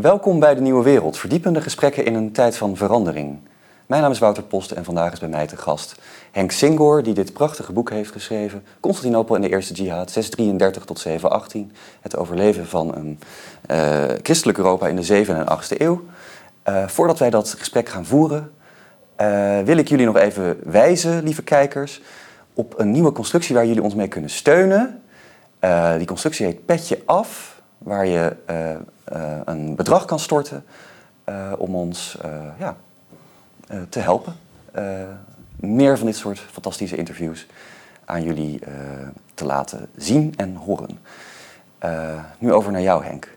Welkom bij de Nieuwe Wereld, verdiepende gesprekken in een tijd van verandering. Mijn naam is Wouter Post en vandaag is bij mij te gast Henk Singor, die dit prachtige boek heeft geschreven. Constantinopel en de Eerste Jihad, 633 tot 718. Het overleven van een uh, christelijk Europa in de 7e en 8e eeuw. Uh, voordat wij dat gesprek gaan voeren, uh, wil ik jullie nog even wijzen, lieve kijkers, op een nieuwe constructie waar jullie ons mee kunnen steunen. die constructie heet Petje Af, waar je een bedrag kan storten om ons ja, te helpen meer van dit soort fantastische interviews aan jullie te laten zien en horen. Nu over naar jou, Henk.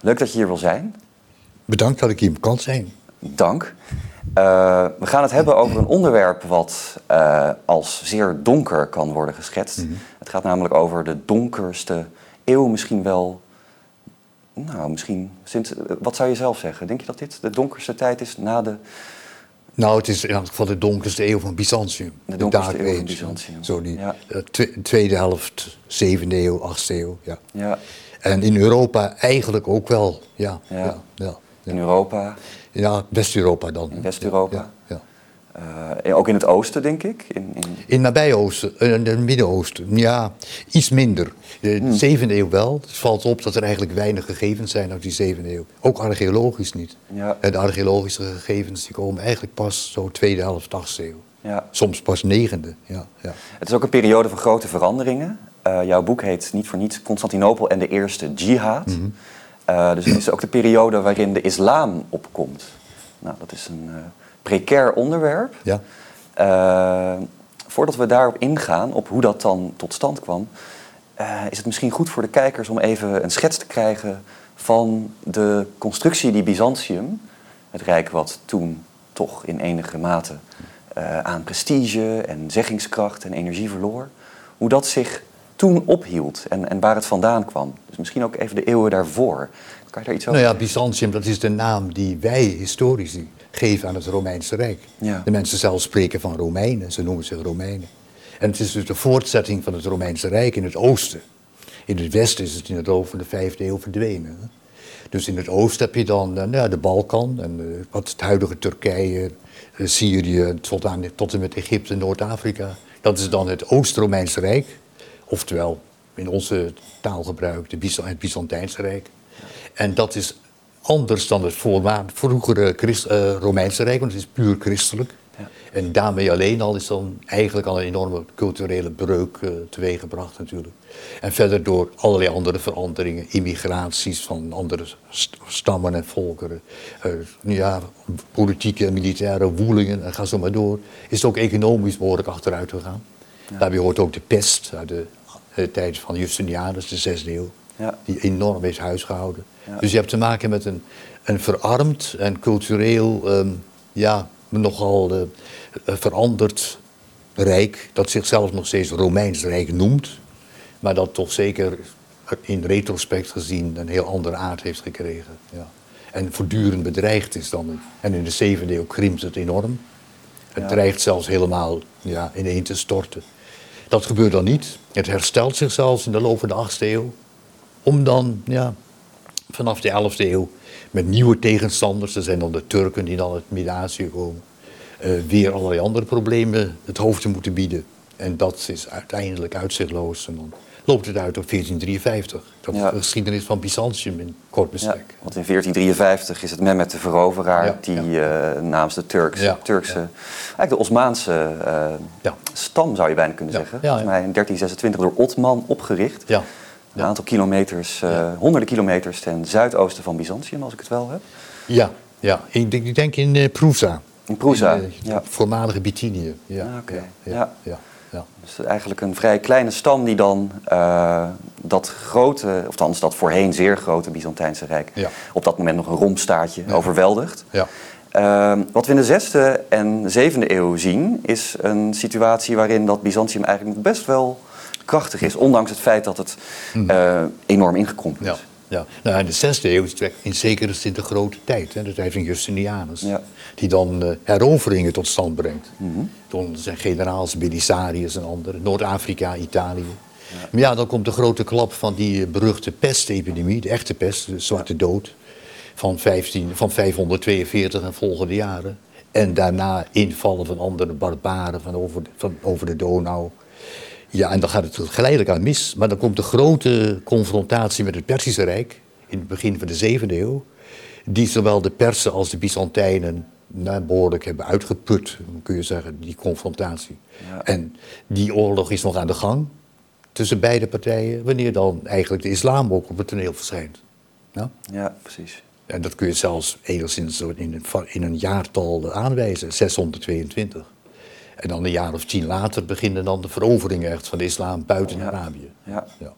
Leuk dat je hier wil zijn. Bedankt dat ik hier kan zijn. Dank. We gaan het hebben over een onderwerp wat als zeer donker kan worden geschetst. Mm -hmm. Het gaat namelijk over de donkerste eeuw misschien wel nou, misschien. Sinds, wat zou je zelf zeggen? Denk je dat dit de donkerste tijd is na de. Nou, het is in elk geval de donkerste eeuw van Byzantium. De donkerste eeuw van Byzantium. Zo die ja. Eh, tweede helft, zevende eeuw, achtste eeuw. Ja. ja. En in Europa eigenlijk ook wel. Ja. ja. ja, In Europa? Ja, West-Europa dan. In West-Europa. ja. Uh, ook in het oosten, denk ik? In, in... in nabij-oosten, in eh, het Midden-Oosten. Ja, iets minder. De hmm. zevende eeuw wel. Het valt op dat er eigenlijk weinig gegevens zijn uit die zevende eeuw. Ook archeologisch niet. Ja. De archeologische gegevens die komen eigenlijk pas zo tweede helft, achtste eeuw. Ja. Soms pas negende. Ja, ja. Het is ook een periode van grote veranderingen. Uh, jouw boek heet niet voor niets Constantinopel en de Eerste Jihad. Mm -hmm. Uh, dus het is ook de periode waarin de islam opkomt. Nou, dat is een precair onderwerp. Ja. Uh, voordat we daarop ingaan, op hoe dat dan tot stand kwam, uh, is het misschien goed voor de kijkers om even een schets te krijgen van de constructie die Byzantium, het rijk wat toen toch in enige mate uh, aan prestige en zeggingskracht en energie verloor, hoe dat zich toen ophield en, en waar het vandaan kwam. Dus misschien ook even de eeuwen daarvoor. Kan je daar iets over Nou ja, Byzantium, dat is de naam die wij historici geven aan het Romeinse Rijk. Ja. De mensen zelf spreken van Romeinen, ze noemen zich Romeinen. En het is dus de voortzetting van het Romeinse Rijk in het oosten. In het westen is het in het loop van de vijfde eeuw verdwenen. Dus in het oosten heb je dan eh, nou, de Balkan en uh, wat het huidige Turkije, uh, Syrië, tot, aan, tot en met Egypte, Noord-Afrika. Dat is dan het Oost-Romeinse Rijk. Oftewel, in onze taalgebruik, de het Byzantijnse Rijk. En dat is anders dan het vroegere Christ, uh, Romeinse Rijk, want het is puur christelijk. Ja. En daarmee alleen al is dan eigenlijk al een enorme culturele breuk uh, teweeggebracht natuurlijk. En verder door allerlei andere veranderingen, immigraties van andere stammen en volkeren, uh, ja, politieke en militaire woelingen, en ga zo maar door, is het ook economisch behoorlijk achteruit gegaan. Ja. Daarbij hoort ook de pest uit de, de tijd van Justinianus, de zesde eeuw, ja. die enorm heeft huisgehouden. Dus je hebt te maken met een, een verarmd en cultureel um, ja, nogal uh, veranderd rijk, dat zichzelf nog steeds Romeins Rijk noemt, maar dat toch zeker in retrospect gezien een heel andere aard heeft gekregen. Ja. En voortdurend bedreigd is dan. En in de zevende eeuw krimpt het enorm. Het ja. dreigt zelfs helemaal ja, ineen te storten. Dat gebeurt dan niet. Het herstelt zich zelfs in de loop van de achtste eeuw. Om dan ja, vanaf de 11e eeuw met nieuwe tegenstanders. Er zijn dan de Turken die dan uit Midden-Azië komen. Uh, weer allerlei andere problemen het hoofd te moeten bieden. En dat is uiteindelijk uitzichtloos. En dan loopt het uit op 1453. Dat is de geschiedenis van Byzantium in kort bestek. Ja, want in 1453 is het Mehmet de Veroveraar ja, die uh, namens de Turkse, Turkse eigenlijk de Osmaanse uh, stam zou je bijna kunnen zeggen. Volgens mij in 1326 door Otman opgericht. Ja. Een aantal kilometers, uh, honderden kilometers ten zuidoosten van Byzantium, als ik het wel heb. Ja, ja. Ik, denk, in Prusa. In Prusa, in, ja. Voormalige Bithynië. Ja, ah, oké. Ja. Ja. Ja. Dus eigenlijk een vrij kleine stam die dan dat grote, of althans dat voorheen zeer grote Byzantijnse Rijk, op dat moment nog een rompstaatje overweldigt. Ja. Uh, wat we in de zesde en zevende eeuw zien, is een situatie waarin dat Byzantium eigenlijk nog best wel krachtig is, ondanks het feit dat het uh, enorm ingekrompen is. Ja. Nou, in de zesde eeuw is het in zekere zin de grote tijd, hè, de tijd van Justinianus. Ja. Die dan uh, heroveringen tot stand brengt. Mm Toen zijn generaals Belisarius en anderen, Noord-Afrika, Italië. Ja. Maar ja, dan komt de grote klap van die beruchte pestepidemie, de echte pest, de zwarte dood, van, 15, van 542 en volgende jaren. En daarna invallen van andere barbaren van over, van over de Donau. Ja, en dan gaat het geleidelijk aan mis. Maar dan komt de grote confrontatie met het Perzische Rijk in het begin van de zevende eeuw. Die zowel de Persen als de Byzantijnen nou, behoorlijk hebben uitgeput, kun je zeggen, die confrontatie. Ja. En die oorlog is nog aan de gang tussen beide partijen, wanneer dan eigenlijk de islam ook op het toneel verschijnt. Ja, ja precies. En dat kun je zelfs enigszins in een, in een jaartal aanwijzen, 622. En dan een jaar of tien later beginnen dan de veroveringen echt van de islam buiten Arabië. Ja. ja.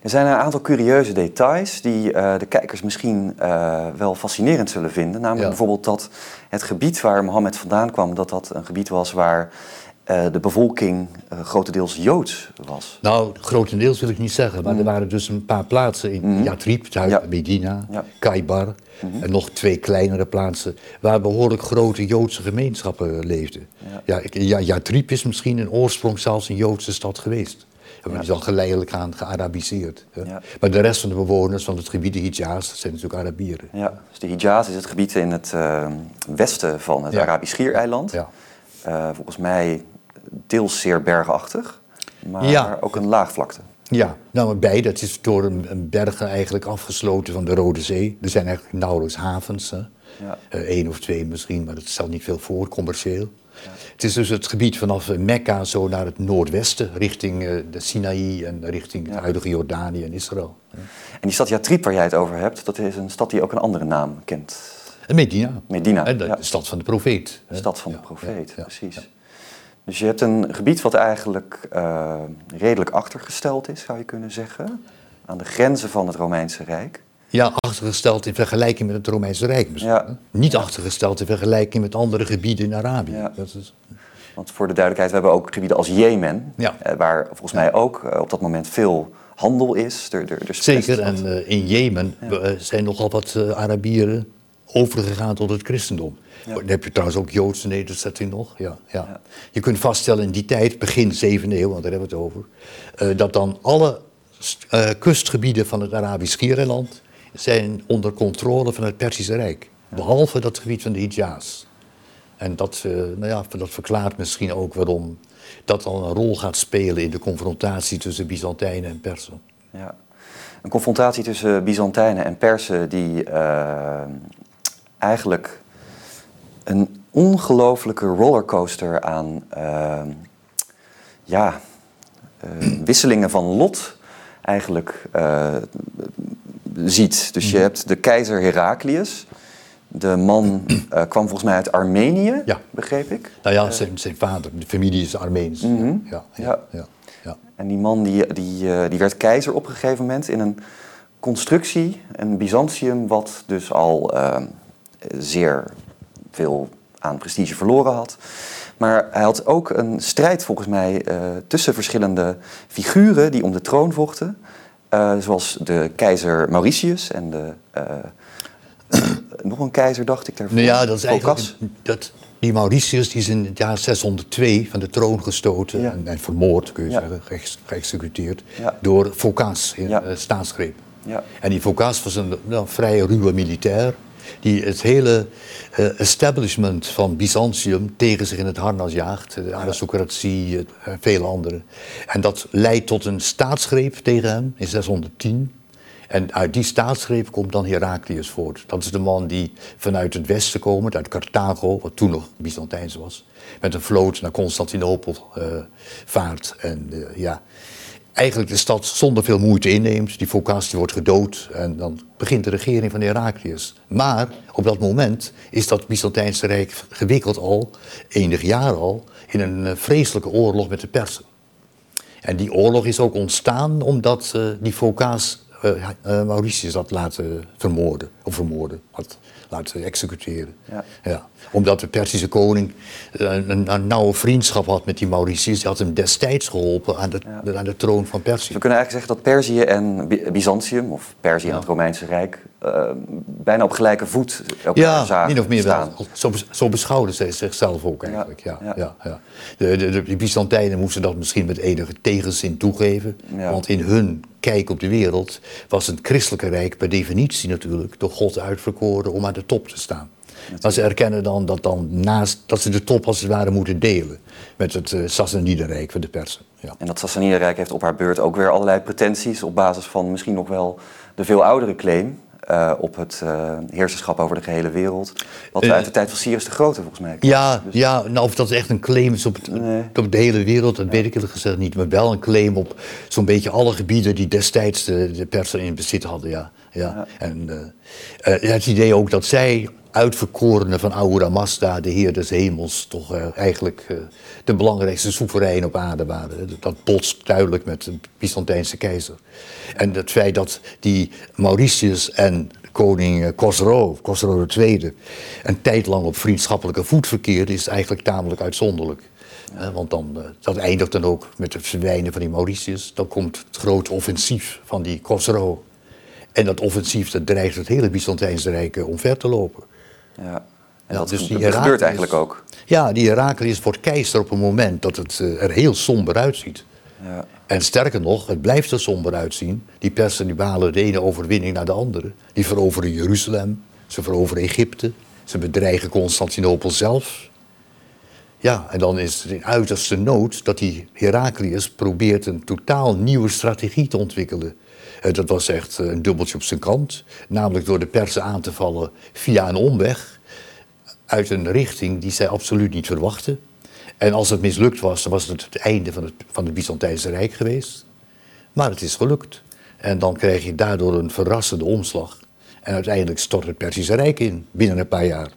Er zijn een aantal curieuze details die uh, de kijkers misschien uh, wel fascinerend zullen vinden. Namelijk bijvoorbeeld dat het gebied waar Mohammed vandaan kwam, dat dat een gebied was waar uh, de bevolking grotendeels Joods was. Nou, grotendeels wil ik niet zeggen, maar er mm. waren dus een paar plaatsen in mm. Yatrib, ja. Medina, ja. Kaibar, Mhm. En nog twee kleinere plaatsen waar behoorlijk grote Joodse gemeenschappen leefden. Ja, ja, Triep is misschien in oorsprong zelfs een Joodse stad geweest. Maar die is al geleidelijk aan gearabiseerd. Maar de rest van de bewoners van het gebied de Hijaz zijn natuurlijk Arabieren. Ja, dus de Hijaz is het gebied in het uh, westen van het Arabisch Schiereiland. Ja. Volgens mij deels zeer bergachtig, maar ook een laagvlakte. Ja, nou beide. Het is door een, bergen eigenlijk afgesloten van de Rode Zee. Er zijn eigenlijk nauwelijks havens. Hè. Ja. Eén eh, of twee misschien, maar dat stelt niet veel voor, commercieel. Ja. Het is dus het gebied vanaf Mekka zo naar het noordwesten, richting uh, de Sinaï en richting het huidige Jordanië en Israël. En die stad Yatrib waar jij het over hebt, dat is een stad die ook een andere naam kent. Medina. Medina, de, de stad van de profeet. De stad van de profeet, precies. Dus je hebt een gebied wat eigenlijk uh, redelijk achtergesteld is, zou je kunnen zeggen, aan de grenzen van het Romeinse Rijk. Ja, achtergesteld in vergelijking met het Romeinse Rijk misschien. Ja. Niet achtergesteld in vergelijking met andere gebieden in Arabië. Ja. Dat is... Want voor de duidelijkheid, we hebben ook gebieden als Jemen. Eh, waar volgens mij ook eh, op dat moment veel handel is. Er, er, er Zeker, en in Jemen zijn nogal wat Arabieren overgegaan tot het christendom. Dan heb je trouwens ook Joodse nederzetting nog. Ja, ja. Je kunt vaststellen in die tijd, begin 7e eeuw, want daar hebben we het over, uh, dat dan alle uh, kustgebieden van het Arabisch Schiereiland zijn onder controle van het Perzische Rijk. Behalve dat gebied van de Hijaz. En dat, uh, nou ja, dat verklaart misschien ook waarom dat dan een rol gaat spelen in de confrontatie tussen Byzantijnen en Persen. Ja. Een confrontatie tussen Byzantijnen en Persen die eigenlijk een ongelofelijke rollercoaster aan uh, ja, uh, wisselingen van lot eigenlijk uh, ziet. Dus je mhm. hebt de keizer Heraklius. De man kwam volgens mij uit Armenië, ja. begreep ik. Nou ja, zijn, zijn vader, de familie is Armeens. Mm -hmm. ja, ja, ja, ja, En die man die, die, die werd keizer op een gegeven moment in een constructie, een Byzantium, wat dus al zeer veel aan prestige verloren had. Maar hij had ook een strijd volgens mij uh, tussen verschillende figuren die om de troon vochten. Uh, zoals de keizer Mauritius en de, uh, nog een keizer dacht ik daarvoor. Nou ja, dat is eigenlijk dat, die Mauritius die is in het jaar 602 van de troon gestoten en, en, vermoord, kun je ja. zeggen, geëxecuteerd ja. door Phocas in ja. staatsgreep. Ja. En die Phocas was een nou, vrij ruwe militair die het hele uh, establishment van Byzantium tegen zich in het harnas jaagt. De aristocratie, uh, vele anderen. En dat leidt tot een staatsgreep tegen hem in 610. En uit die staatsgreep komt dan Heraklius voort. Dat is de man die vanuit het westen komend, uit Carthago, wat toen nog Byzantijns was, met een vloot naar Constantinopel vaart. En ja, eigenlijk de stad zonder veel moeite inneemt. Die Phocas wordt gedood en dan begint de regering van Heraklius. Maar op dat moment is dat Byzantijnse Rijk gewikkeld al, enig jaar al, in een eh, vreselijke oorlog met de Persen. En die oorlog is ook ontstaan omdat uh, die Phocas Mauritius had laten vermoorden, of vermoorden, had laten executeren. Ja. Ja. Omdat de Persische koning een, een, nauwe vriendschap had met die Mauritius. Die had hem destijds geholpen aan de, aan de troon van Perzië. We kunnen eigenlijk zeggen dat Perzië en Byzantium, of Perzië en het Romeinse Rijk, uh, bijna op gelijke voet elkaar ja, zagen min of meer staan. wel. Zo, zo beschouwden ze zichzelf ook eigenlijk. Ja. Ja, ja. De, de, de, Byzantijnen moesten dat misschien met enige tegenzin toegeven. Want in hun kijk op de wereld was het christelijke rijk per definitie natuurlijk door God uitverkoren om aan de top te staan. Maar ze erkennen dan dat, dan naast, dat ze de top als het ware moeten delen met het uh, Sassanidenrijk van de Persen. Ja. En dat Sassanidenrijk heeft op haar beurt ook weer allerlei pretenties op basis van misschien nog wel de veel oudere claim uh, op het uh, heerserschap over de gehele wereld. Wat uh, uit de tijd van Cyrus de Grote volgens mij. Ja, dus... ja nou, of dat echt een claim is op, het, nee. op de hele wereld, dat weet ik eerlijk gezegd niet. Maar wel een claim op zo'n beetje alle gebieden die destijds de, de Persen in bezit hadden. Ja. Ja. ja. En het idee ook dat zij uitverkorene van Ahura Mazda, de Heer des Hemels, toch uh, eigenlijk uh, de belangrijkste soeverein op aarde waren. Dat botst duidelijk met de Byzantijnse keizer. En het feit dat die Mauritius en koning Khosrow, Khosrow II, een tijd lang op vriendschappelijke voet verkeerde, is eigenlijk tamelijk uitzonderlijk. Want dan, dat eindigt dan ook met het verdwijnen van die Mauritius. Dan komt het grote offensief van die Khosrow. En dat offensief dat dreigt het hele Byzantijnse Rijk omver te lopen. Ja. En dat, dus die gebeurt eigenlijk ook. Ja, die Heraklius wordt keizer op een moment dat het uh, er heel somber uitziet. Ja. En sterker nog, het blijft er somber uitzien. Die persen die behalen de ene overwinning naar de andere. Die veroveren Jeruzalem, ze veroveren Egypte, ze bedreigen Constantinopel zelf. Ja, en dan is het in uiterste nood dat die Heraklius probeert een totaal nieuwe strategie te ontwikkelen. Uh, dat was echt uh, een dubbeltje op zijn kant. Namelijk door de Persen aan te vallen via een omweg. Uit een richting die zij absoluut niet verwachten. En als het mislukt was, dan was het het einde van het, van het Byzantijnse Rijk geweest. Maar het is gelukt. En dan krijg je daardoor een verrassende omslag. En uiteindelijk stort het Perzische Rijk in binnen een paar jaar.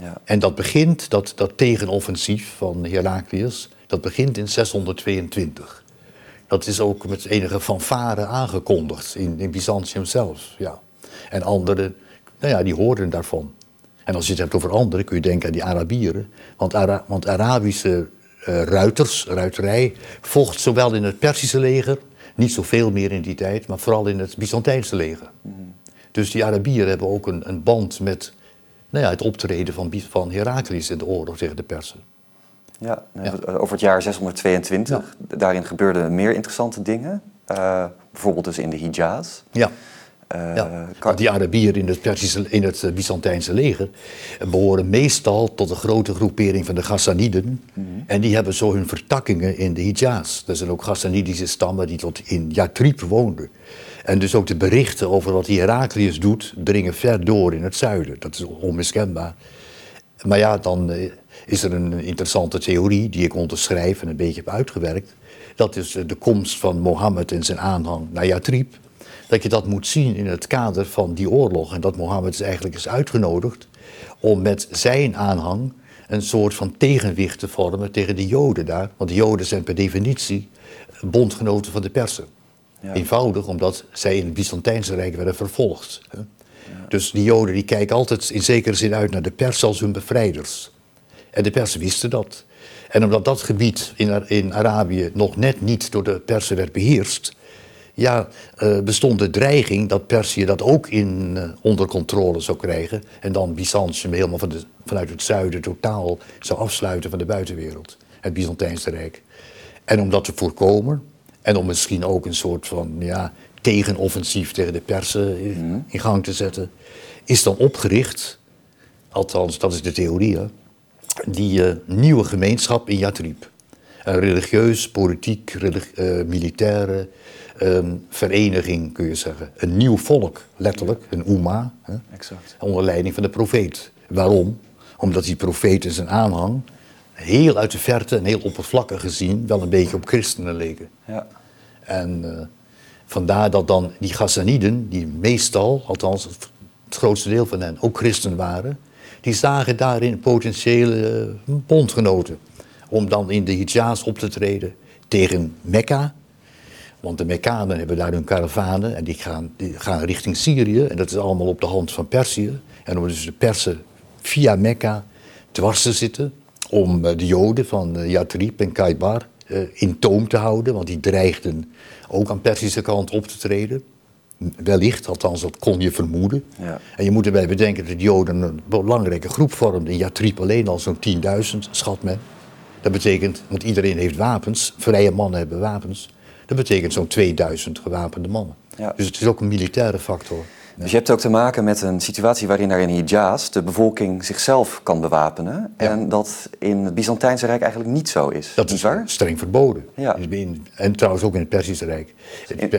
Ja. En dat begint, dat, dat tegenoffensief van Heraklius, dat begint in 622. Dat is ook met enige fanfare aangekondigd in, in Byzantium zelf. Ja. En anderen, nou ja, die hoorden daarvan. En als je het hebt over anderen, kun je denken aan die Arabieren. Want, Ara want Arabische uh, ruiters, ruiterij, vocht zowel in het Persische leger, niet zoveel meer in die tijd, maar vooral in het Byzantijnse leger. Mm. Dus die Arabieren hebben ook een, een band met nou ja, het optreden van, van Heraklius in de oorlog tegen de Persen. Ja, over het jaar 622. Daarin gebeurden meer interessante dingen. Uh, bijvoorbeeld dus in de Hijaz. Ja. Uh, ja, die Arabieren in het, Persische, in het eh, Byzantijnse leger behoren meestal tot de grote groepering van de Ghassaniden. Mm En die hebben zo hun vertakkingen in de Hijaz. Er zijn ook Ghassanidische stammen die tot in Yatrib woonden. En dus ook de berichten over wat Heraklius doet, dringen ver door in het zuiden. Dat is onmiskenbaar. Maar ja, dan is er een interessante theorie die ik onderschrijf en een beetje heb uitgewerkt. Dat is de komst van Mohammed en zijn aanhang naar Yatrib. Dat je dat moet zien in het kader van die oorlog. En dat Mohammed is eigenlijk is uitgenodigd om met zijn aanhang een soort van tegenwicht te vormen tegen de Joden daar. Want de Joden zijn per definitie bondgenoten van de Persen. Ja. Eenvoudig omdat zij in het Byzantijnse Rijk werden vervolgd. Ja. Dus die Joden die kijken altijd in zekere zin uit naar de Persen als hun bevrijders. En de Persen wisten dat. En omdat dat gebied in, in Arabië nog net niet door de Persen werd beheerst, ja, uh, bestond de dreiging dat Perzië dat ook in, uh, onder controle zou krijgen. En dan Byzantium helemaal van de, vanuit het zuiden totaal zou afsluiten van de buitenwereld. Het Byzantijnse Rijk. En om dat te voorkomen, en om misschien ook een soort van ja, tegenoffensief tegen de Persen in, mhm. in gang te zetten, is dan opgericht, althans dat is de theorie, hè, die uh, nieuwe gemeenschap in Yatrib. Een religieus, politiek, relig uh, militaire um, vereniging, kun je zeggen. Een nieuw volk, letterlijk, een Oema. Hè, exact. Onder leiding van de profeet. Waarom? Omdat die profeet en zijn aanhang heel uit de verte en heel oppervlakkig gezien wel een beetje op christenen leken. Ja. En uh, vandaar dat dan die Ghassaniden, die meestal, althans het grootste deel van hen, ook christen waren, die zagen daarin potentiële eh, bondgenoten. Om dan in de Hijaz op te treden tegen Mekka. Want de Mekkanen hebben daar hun karavanen en die gaan, gaan richting Syrië. En dat is allemaal op de hand van Perzië. En moeten dus de Persen via Mekka dwars te zitten om de Joden van Yatrib en Kaibar in toom te houden. Want die dreigden ook aan Persische kant op te treden. Wellicht, althans dat kon je vermoeden. Ja. En je moet erbij bedenken dat de Joden een belangrijke groep vormden. In Yatrib alleen al zo'n 10.000, schat men. Dat betekent, want iedereen heeft wapens, vrije mannen hebben wapens. Dat betekent zo'n 2000 gewapende mannen. Ja. Dus het is ook een militaire factor. Dus je hebt ook te maken met een situatie waarin daar in Hijaz de bevolking zichzelf kan bewapenen. En dat in het Byzantijnse Rijk eigenlijk niet zo is. Dat is waar? streng verboden. Ja. En trouwens ook in het Perzische Rijk.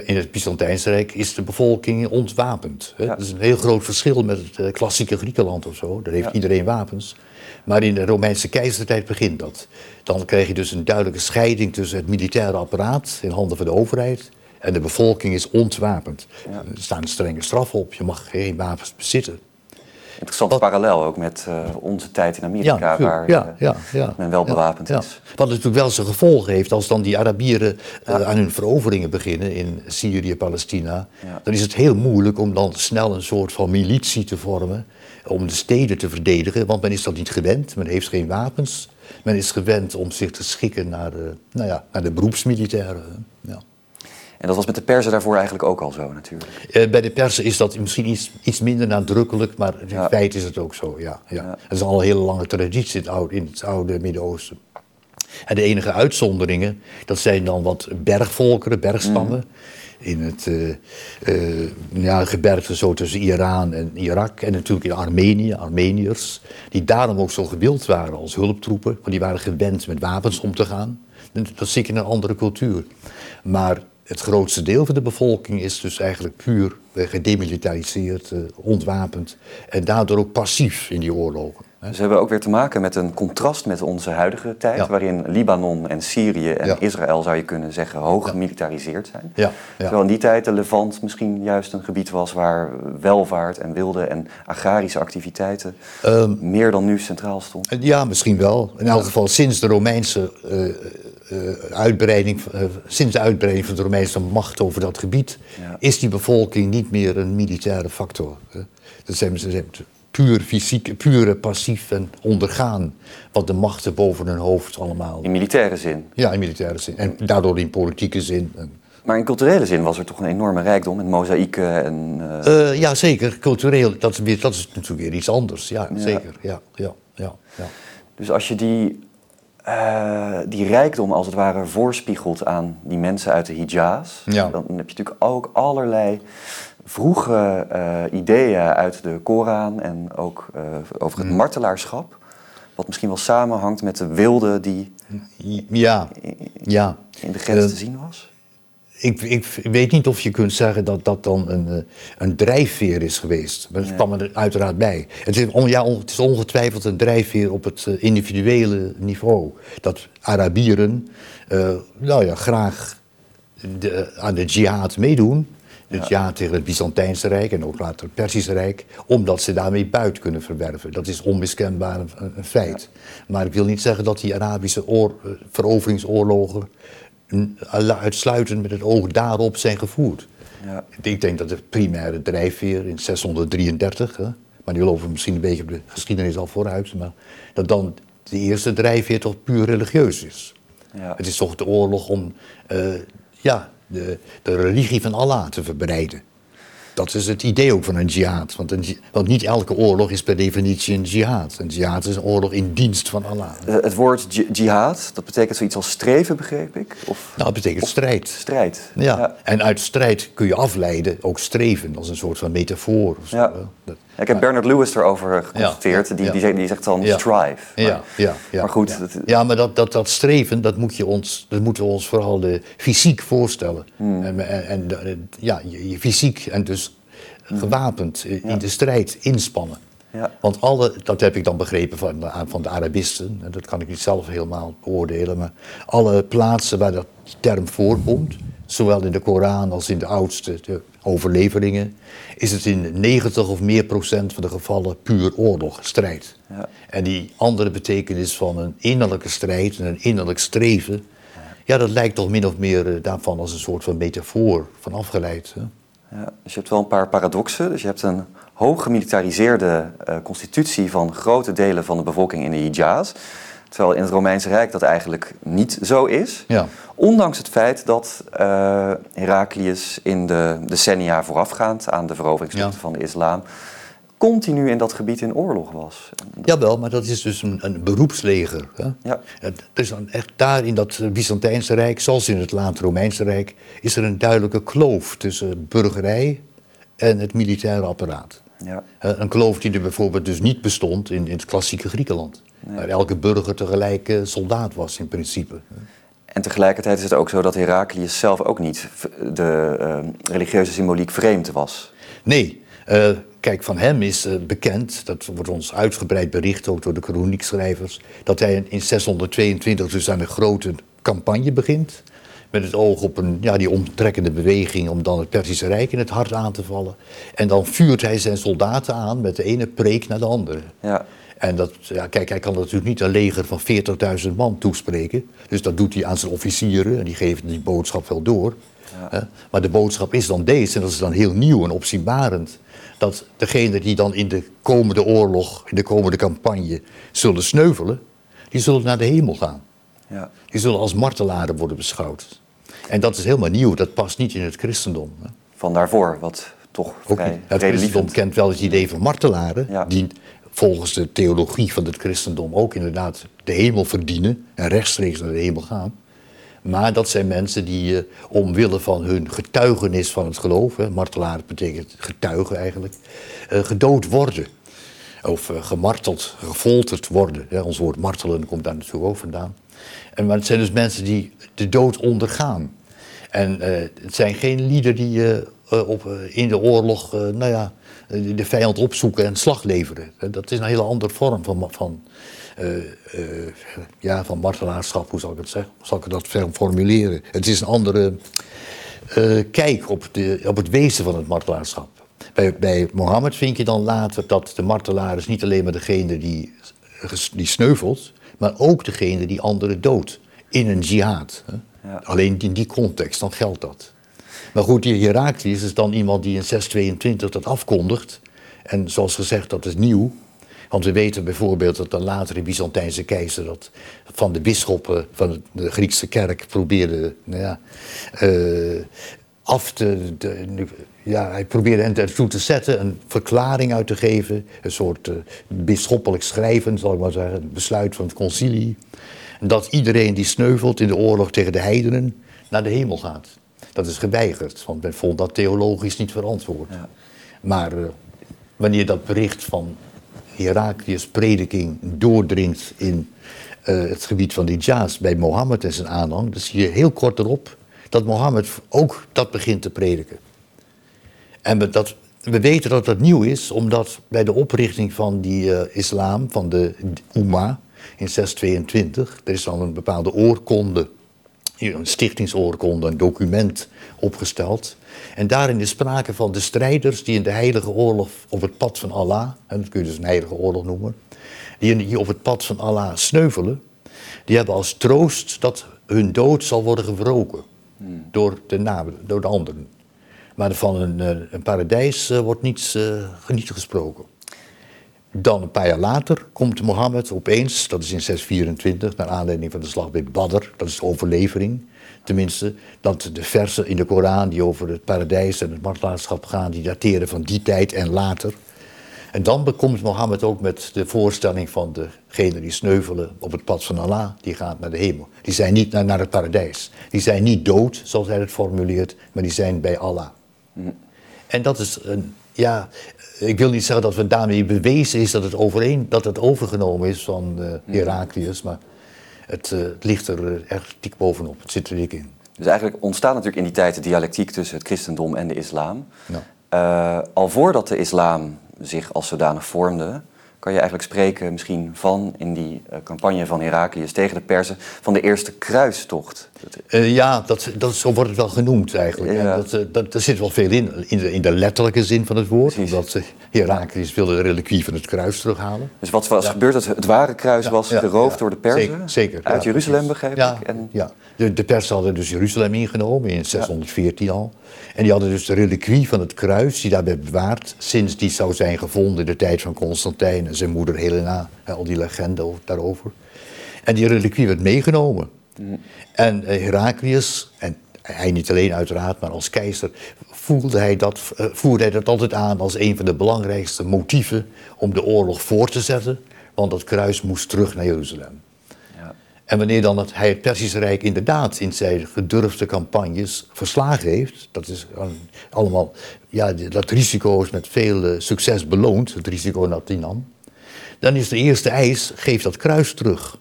In het Byzantijnse Rijk is de bevolking ontwapend. Dat is een heel groot verschil met het eh, klassieke Griekenland of zo. Daar heeft iedereen wapens. Maar in de Romeinse keizertijd begint dat. Dan krijg je dus een duidelijke scheiding tussen het militaire apparaat in handen van de overheid en de bevolking is ontwapend. Er staan strenge straffen op, je mag geen wapens bezitten. Interessante parallel ook met uh, onze tijd in Amerika, waar ja, uh, ja, men wel bewapend is. Wat natuurlijk wel zijn gevolgen heeft als dan die Arabieren uh, aan hun veroveringen beginnen in Syrië, Palestina. Dan is het heel moeilijk om dan snel een soort van militie te vormen om de steden te verdedigen, want men is dat niet gewend, men heeft geen wapens. Men is gewend om zich te schikken naar de, nou ja, naar de beroepsmilitairen. En dat was met de persen daarvoor eigenlijk ook al zo natuurlijk. Uh, bij de persen is dat misschien iets, iets minder nadrukkelijk, maar in feite is het ook zo, ja. ja. ja. is al een hele lange traditie in het oude, in het oude Midden-Oosten. En de enige uitzonderingen, dat zijn dan wat bergvolkeren, bergstammen. Mm. In het uh, uh, ja, gebergte zo tussen Iran en Irak. En natuurlijk in Armenië, Armeniërs. Die daarom ook zo gewild waren als hulptroepen. Want die waren gewend met wapens om te gaan. Dat zie ik in een andere cultuur. Maar het grootste deel van de bevolking is dus eigenlijk puur gedemilitariseerd, uh, ontwapend en daardoor ook passief in die oorlogen. Ze hebben ook weer te maken met een contrast met onze huidige tijd, waarin Libanon en Syrië en Israël, zou je kunnen zeggen, hoog gemilitariseerd zijn. Ja. Terwijl in die tijd de Levant misschien juist een gebied was waar welvaart en wilde en agrarische activiteiten ehm, meer dan nu centraal stonden. Ja, misschien wel. In elk geval sinds de Romeinse uh, uitbreiding, sinds de uitbreiding van de Romeinse macht over dat gebied, is die bevolking niet meer een militaire factor. Dat zijn, ze puur fysiek, pure passief en ondergaan wat de machten boven hun hoofd allemaal. In militaire zin? Ja, in militaire zin. En daardoor in politieke zin. Maar in culturele zin was er toch een enorme rijkdom met mozaïeken en... Uh... ja, zeker. Cultureel, dat is, weer, dat is natuurlijk weer iets anders. Ja, zeker. Ja, ja, ja, ja. Dus als je die, uh, die rijkdom als het ware voorspiegelt aan die mensen uit de Hijaz... Ja. dan heb je natuurlijk ook allerlei vroege uh, ideeën uit de Koran en ook uh, over het mm. martelaarschap. Wat misschien wel samenhangt met de wilde die ja, ja. in de grens te zien was. Ik, ik, weet niet of je kunt zeggen dat dat dan een, een drijfveer is geweest. Maar dat kwam er uiteraard bij. Het is, on, ja, het is ongetwijfeld een drijfveer op het individuele niveau. Dat Arabieren nou ja, graag de, aan de jihad meedoen het ja. tegen het Byzantijnse Rijk en ook later het Persische Rijk, omdat ze daarmee buit kunnen verwerven. Dat is onmiskenbaar een, feit. Maar ik wil niet zeggen dat die Arabische oor, eh, veroveringsoorlogen uitsluitend met het oog daarop zijn gevoerd. Ja. Ik denk dat de primaire drijfveer in 633, hè, maar die lopen misschien een beetje op de geschiedenis al vooruit, maar dat dan de eerste drijfveer toch puur religieus is. Ja. Het is toch de oorlog om uh, ja, de, de religie van Allah te verbreiden. Dat is het idee ook van een jihad. Want, een, want, niet elke oorlog is per definitie een jihad. Een jihad is een oorlog in dienst van Allah. Eh, het woord jihad, dat betekent zoiets als streven, begreep ik? Of, nou, het betekent strijd. Strijd. Ja. En uit strijd kun je afleiden, ook streven, als een soort van metafoor. Of zo. Ja. Ik heb Bernard Lewis erover geconstateerd. Die, die, zegt, die zegt dan strive. Maar, ja, ja, maar goed. Ja, maar dat, dat, dat streven, dat, moet je ons, dat moeten we ons vooral de fysiek voorstellen. Hmm. En, en, ja, je, fysiek en dus. Gewapend in de strijd inspannen. Ja. Want alle, dat heb ik dan begrepen van, van de Arabisten, en dat kan ik niet zelf helemaal beoordelen, maar alle plaatsen waar dat term voorkomt, zowel in de Koran als in de oudste de overleveringen, is het in 90 of meer procent van de gevallen puur oorlog, strijd. Ja. En die andere betekenis van een innerlijke strijd en een innerlijk streven, Ja, dat lijkt toch min of meer daarvan als een soort van metafoor van afgeleid. Hè? Ja, dus je hebt wel een paar paradoxen. Dus je hebt een hoog gemilitariseerde constitutie van grote delen van de bevolking in de Hijaz. Terwijl in het Romeinse Rijk dat eigenlijk niet zo is. Ja. Ondanks het feit dat uh, Heraclius in de decennia voorafgaand aan de veroveringstochten van de islam continu in dat gebied in oorlog was. Jawel, maar dat is dus een, een beroepsleger. Hè? Ja. Dus dan echt daar in dat Byzantijnse Rijk, zoals in het laat Romeinse Rijk, is er een duidelijke kloof tussen burgerij en het militaire apparaat. Ja. Een kloof die er bijvoorbeeld dus niet bestond in, in het klassieke Griekenland. Waar elke burger tegelijk eh, soldaat was in principe. En tegelijkertijd is het ook zo dat Heraklius zelf ook niet de uh, religieuze symboliek vreemd was. Nee, uh, kijk, van hem is bekend, dat wordt ons uitgebreid bericht ook door de kroniekschrijvers, dat hij in 622 dus aan een grote campagne begint. Met het oog op een, ja, die omtrekkende beweging om dan het Perzische Rijk in het hart aan te vallen. En dan vuurt hij zijn soldaten aan met de ene preek naar de andere. Ja. En dat, ja, kijk, hij kan natuurlijk niet een leger van 40.000 man toespreken. Dus dat doet hij aan zijn officieren en die geven die boodschap wel door. Ja. Maar de boodschap is dan deze, en dat is dan heel nieuw en opzienbarend. Dat degenen die dan in de komende oorlog, in de komende campagne zullen sneuvelen, die zullen naar de hemel gaan. Ja. Die zullen als martelaren worden beschouwd. En dat is helemaal nieuw, dat past niet in het christendom. Van daarvoor, wat toch vrij Het christendom kent wel het idee van martelaren, die volgens de theologie van het christendom ook inderdaad de hemel verdienen en rechtstreeks naar de hemel gaan. Maar dat zijn mensen die uh, omwille van hun getuigenis van het geloof, martelaar betekent getuigen eigenlijk, uh, gedood worden. Of uh, gemarteld, gefolterd worden. Ons woord martelen komt daar natuurlijk ook vandaan. En, maar het zijn dus mensen die de dood ondergaan. En het zijn geen lieden die op, in de oorlog, nou ja, eh, de vijand opzoeken en slag leveren. Eh, dat is een hele andere vorm van, van, uh, uh, ja, van martelaarschap, hoe zal ik het zeggen? Zal ik dat formuleren? Het is een andere kijk op, de, op het wezen van het martelaarschap. Bij, bij Mohammed vind je dan later dat de martelaar is niet alleen maar degene die, die sneuvelt, maar ook degene die anderen doodt in een jihad. Ja. Alleen in die context, dan geldt dat. Maar goed, die Heraklius is dan iemand die in 622 dat afkondigt. En zoals gezegd, dat is nieuw. Want we weten bijvoorbeeld dat de latere Byzantijnse keizer dat van de bisschoppen van de Griekse kerk probeerde nou ja, uh, af te. De, ja, hij probeerde hen te zetten, een verklaring uit te geven. Een soort uh, bisschoppelijk schrijven, zal ik maar zeggen. Een besluit van het concilie. Dat iedereen die sneuvelt in de oorlog tegen de heidenen naar de hemel gaat. Dat is geweigerd, want men vond dat theologisch niet verantwoord. Ja. Maar uh, wanneer dat bericht van Heraklius prediking doordringt in uh, het gebied van de Hijaz bij Mohammed en zijn aanhang, dan zie je heel kort erop dat Mohammed ook dat begint te prediken. En we, dat, we weten dat dat nieuw is, omdat bij de oprichting van die uh, islam, van de Ummah in 622, er is dan een bepaalde oorkonde een stichtingsoorkonde, een document opgesteld. En daarin is sprake van de strijders die in de heilige oorlog op het pad van Allah, en dat kun je dus een heilige oorlog noemen, die op het pad van Allah sneuvelen, die hebben als troost dat hun dood zal worden gewroken hmm. door, de namen, door de anderen. Maar van een, eh, een paradijs uh, wordt niets, uh, niet gesproken. Dan een paar jaar later komt Mohammed opeens, dat is in 624, naar aanleiding van de slag bij Badr, dat is overlevering. Tenminste, dat de versen in de Koran die over het paradijs en het martelaarschap gaan, die dateren van die tijd en later. En dan komt Mohammed ook met de voorstelling van degenen die sneuvelen op het pad van Allah, die gaat naar de hemel. Die zijn niet naar, naar het paradijs. Die zijn niet dood, zoals hij het formuleert, maar die zijn bij Allah. Hm. En dat is een, ja, ik wil niet zeggen dat het daarmee bewezen is dat het, overeen, dat het overgenomen is van uh, Heraklius, maar het, uh, het, ligt er uh, erg dik bovenop. Het zit er dik in. Dus eigenlijk ontstaat natuurlijk in die tijd de dialectiek tussen het christendom en de islam. al voordat de islam zich als zodanig vormde, kan je eigenlijk spreken misschien van in die uh, campagne van Heraklius tegen de Perzen van de eerste kruistocht. Uh, ja, dat, dat, zo wordt het wel genoemd eigenlijk. Ja. Dat, uh, dat, er zit wel veel in, in de, in de letterlijke zin van het woord. Precies. Omdat Heraklius wilde de reliquie van het kruis terughalen. Dus wat was ja. gebeurd? Het, het ware kruis was geroofd door de? Zeker. zeker uit Jeruzalem begreep ik. En... Ja, de, de Persen hadden dus Jeruzalem ingenomen in 614 al. En die hadden dus de reliquie van het kruis, die daarbij bewaard, sinds die zou zijn gevonden in de tijd van Constantijn en zijn moeder Helena, al die legende daarover. En die reliquie werd meegenomen. Mm. En uh, Heraclius, en hij niet alleen uiteraard, maar als keizer, voelde hij dat, uh, voerde hij dat altijd aan als een van de belangrijkste motieven om de oorlog voor te zetten, want dat kruis moest terug naar Jeruzalem. En wanneer dan het, hij het Persische Rijk inderdaad in zijn gedurfde campagnes verslagen heeft, dat is allemaal, ja, dat risico is met veel eh, succes beloond, het risico dat hij nam, dan is de eerste eis, geef dat kruis terug.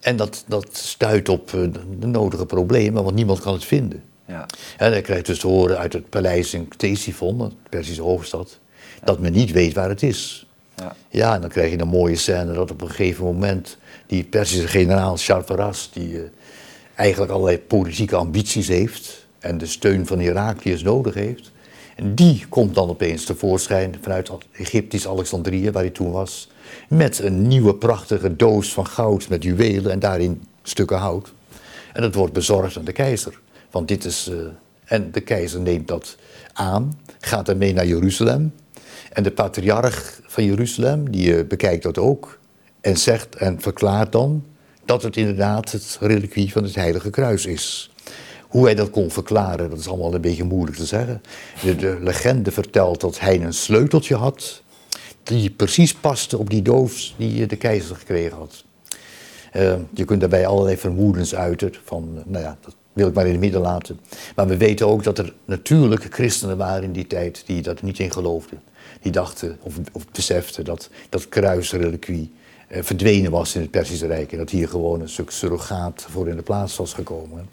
En dat, dat stuit op eh, de nodige problemen, want niemand kan het vinden. Ja. En hij krijgt dus te horen uit het paleis in Ctesiphon, de Persische hoofdstad, dat men niet weet waar het is. Ja. ja, en dan krijg je een mooie scène dat op een gegeven moment die Persische generaal Chartaras, die uh, eigenlijk allerlei politieke ambities heeft en de steun van Heraklius nodig heeft. En die komt dan opeens tevoorschijn vanuit Egyptisch Alexandrië, waar hij toen was, met een nieuwe prachtige doos van goud met juwelen en daarin stukken hout. En dat wordt bezorgd aan de keizer. Want dit is, uh, en de keizer neemt dat aan, gaat ermee naar Jeruzalem. En de patriarch van Jeruzalem, die uh, bekijkt dat ook. En zegt en verklaart dan dat het inderdaad het reliquie van het Heilige Kruis is. Hoe hij dat kon verklaren, dat is allemaal een beetje moeilijk te zeggen. De legende vertelt dat hij een sleuteltje had die precies paste op die doos die de keizer gekregen had. Uh, je kunt daarbij allerlei vermoedens uiten van, nou ja, dat wil ik maar in het midden laten. Maar we weten ook dat er natuurlijk christenen waren in die tijd die dat niet in geloofden. Die dachten of, beseften dat dat kruisreliquie eh, verdwenen was in het Perzische Rijk. En dat hier gewoon een stuk surrogaat voor in de plaats was gekomen.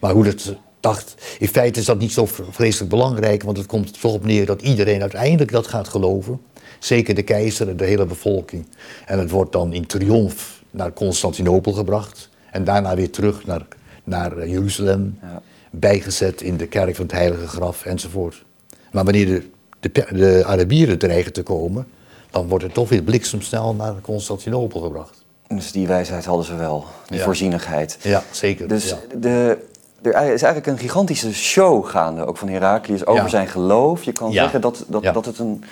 Maar hoe dat dacht, in feite is dat niet zo vreselijk belangrijk, want het komt er toch op neer dat iedereen uiteindelijk dat gaat geloven. Zeker de keizer en de hele bevolking. En het wordt dan in triomf naar Constantinopel gebracht. En daarna weer terug naar, naar eh, Jeruzalem. Ja. Bijgezet in de kerk van het Heilige Graf enzovoort. Maar wanneer de, de, de Arabieren dreigen te komen, dan wordt het toch weer bliksemsnel naar Constantinopel gebracht. Dus die wijsheid hadden ze wel, die voorzienigheid. Ja, zeker. Dus de, er is eigenlijk een gigantische show gaande, ook van Heraklius, over zijn geloof. Je kan zeggen dat, dat, dat het een,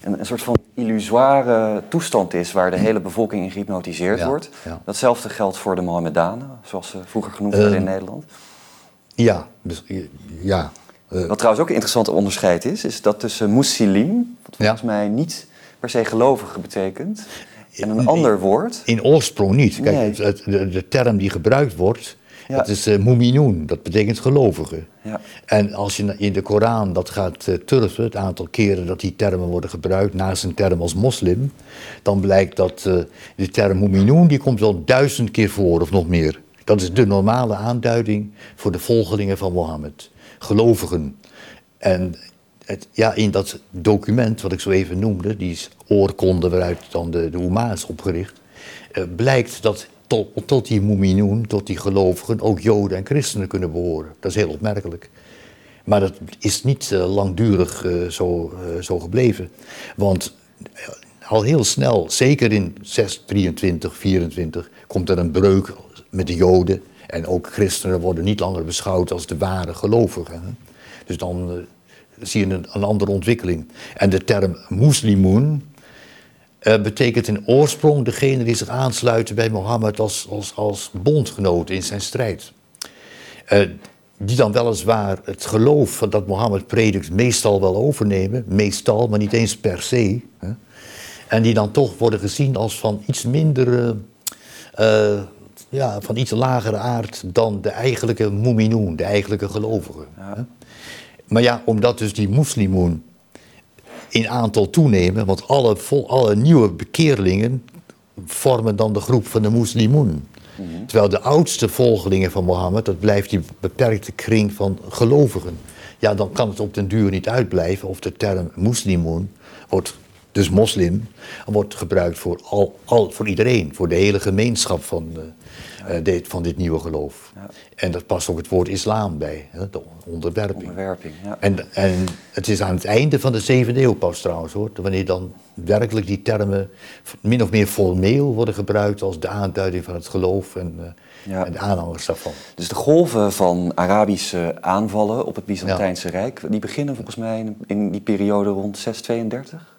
een, een, soort van illusoire toestand is waar de hele bevolking in gehypnotiseerd wordt. Datzelfde geldt voor de Mohammedanen, zoals ze vroeger genoemd werden in ehm, Nederland. Ja, dus, ja. Uh, Wat trouwens ook een interessant onderscheid is, is dat tussen muslim, wat volgens mij niet per se gelovige betekent. En een ander woord. In oorsprong niet. Kijk, het, de, de, term die gebruikt wordt, dat is uh, dat betekent gelovige. Ja. En als je in de Koran dat gaat uh, turven, het aantal keren dat die termen worden gebruikt, naast een term als moslim, dan blijkt dat uh, de term mu'minun, die komt wel duizend keer voor of nog meer. Dat is de normale aanduiding voor de volgelingen van Mohammed. Gelovigen. En het, ja, in dat document wat ik zo even noemde, die oorkonde waaruit dan de, de Oema is opgericht, uh, blijkt dat tot, tot die Muminoen, tot die gelovigen, ook Joden en christenen kunnen behoren. Dat is heel opmerkelijk. Maar dat is niet uh, langdurig uh, zo, zo gebleven. Want al heel snel, zeker in 623, 24, komt er een breuk met de Joden. En ook christenen worden niet langer beschouwd als de ware gelovigen. Dus dan zie je een, een andere ontwikkeling. En de term moslimoen uh, betekent in oorsprong degene die zich aansluiten bij Mohammed als, als, als bondgenoot in zijn strijd. Uh, die dan weliswaar het geloof van dat Mohammed predikt meestal wel overnemen, meestal, maar niet eens per se. Hè? En die dan toch worden gezien als van iets minder, uh, ja, van iets lagere aard dan de eigenlijke mu'minoen, de eigenlijke gelovigen. Ja. Maar ja, omdat dus die moslimoen in aantal toenemen, want alle, vol, alle nieuwe bekeerlingen vormen dan de groep van de moslimoen. Mhm. Terwijl de oudste volgelingen van Mohammed, dat blijft die beperkte kring van gelovigen. Ja, dan kan het op den duur niet uitblijven of de term moslimoen wordt dus moslim, wordt gebruikt voor, al, al, voor iedereen, voor de hele gemeenschap van, dit, van dit nieuwe geloof. Ja. En dat past ook het woord islam bij, hè, de onderwerping. onderwerping ja. en, en het is aan het einde van de zevende eeuw pas trouwens hoor, wanneer dan werkelijk die termen min of meer formeel worden gebruikt als de aanduiding van het geloof en, uh, en de aanhangers daarvan. Dus de golven van Arabische aanvallen op het Byzantijnse Rijk, die beginnen volgens mij in die periode rond 632?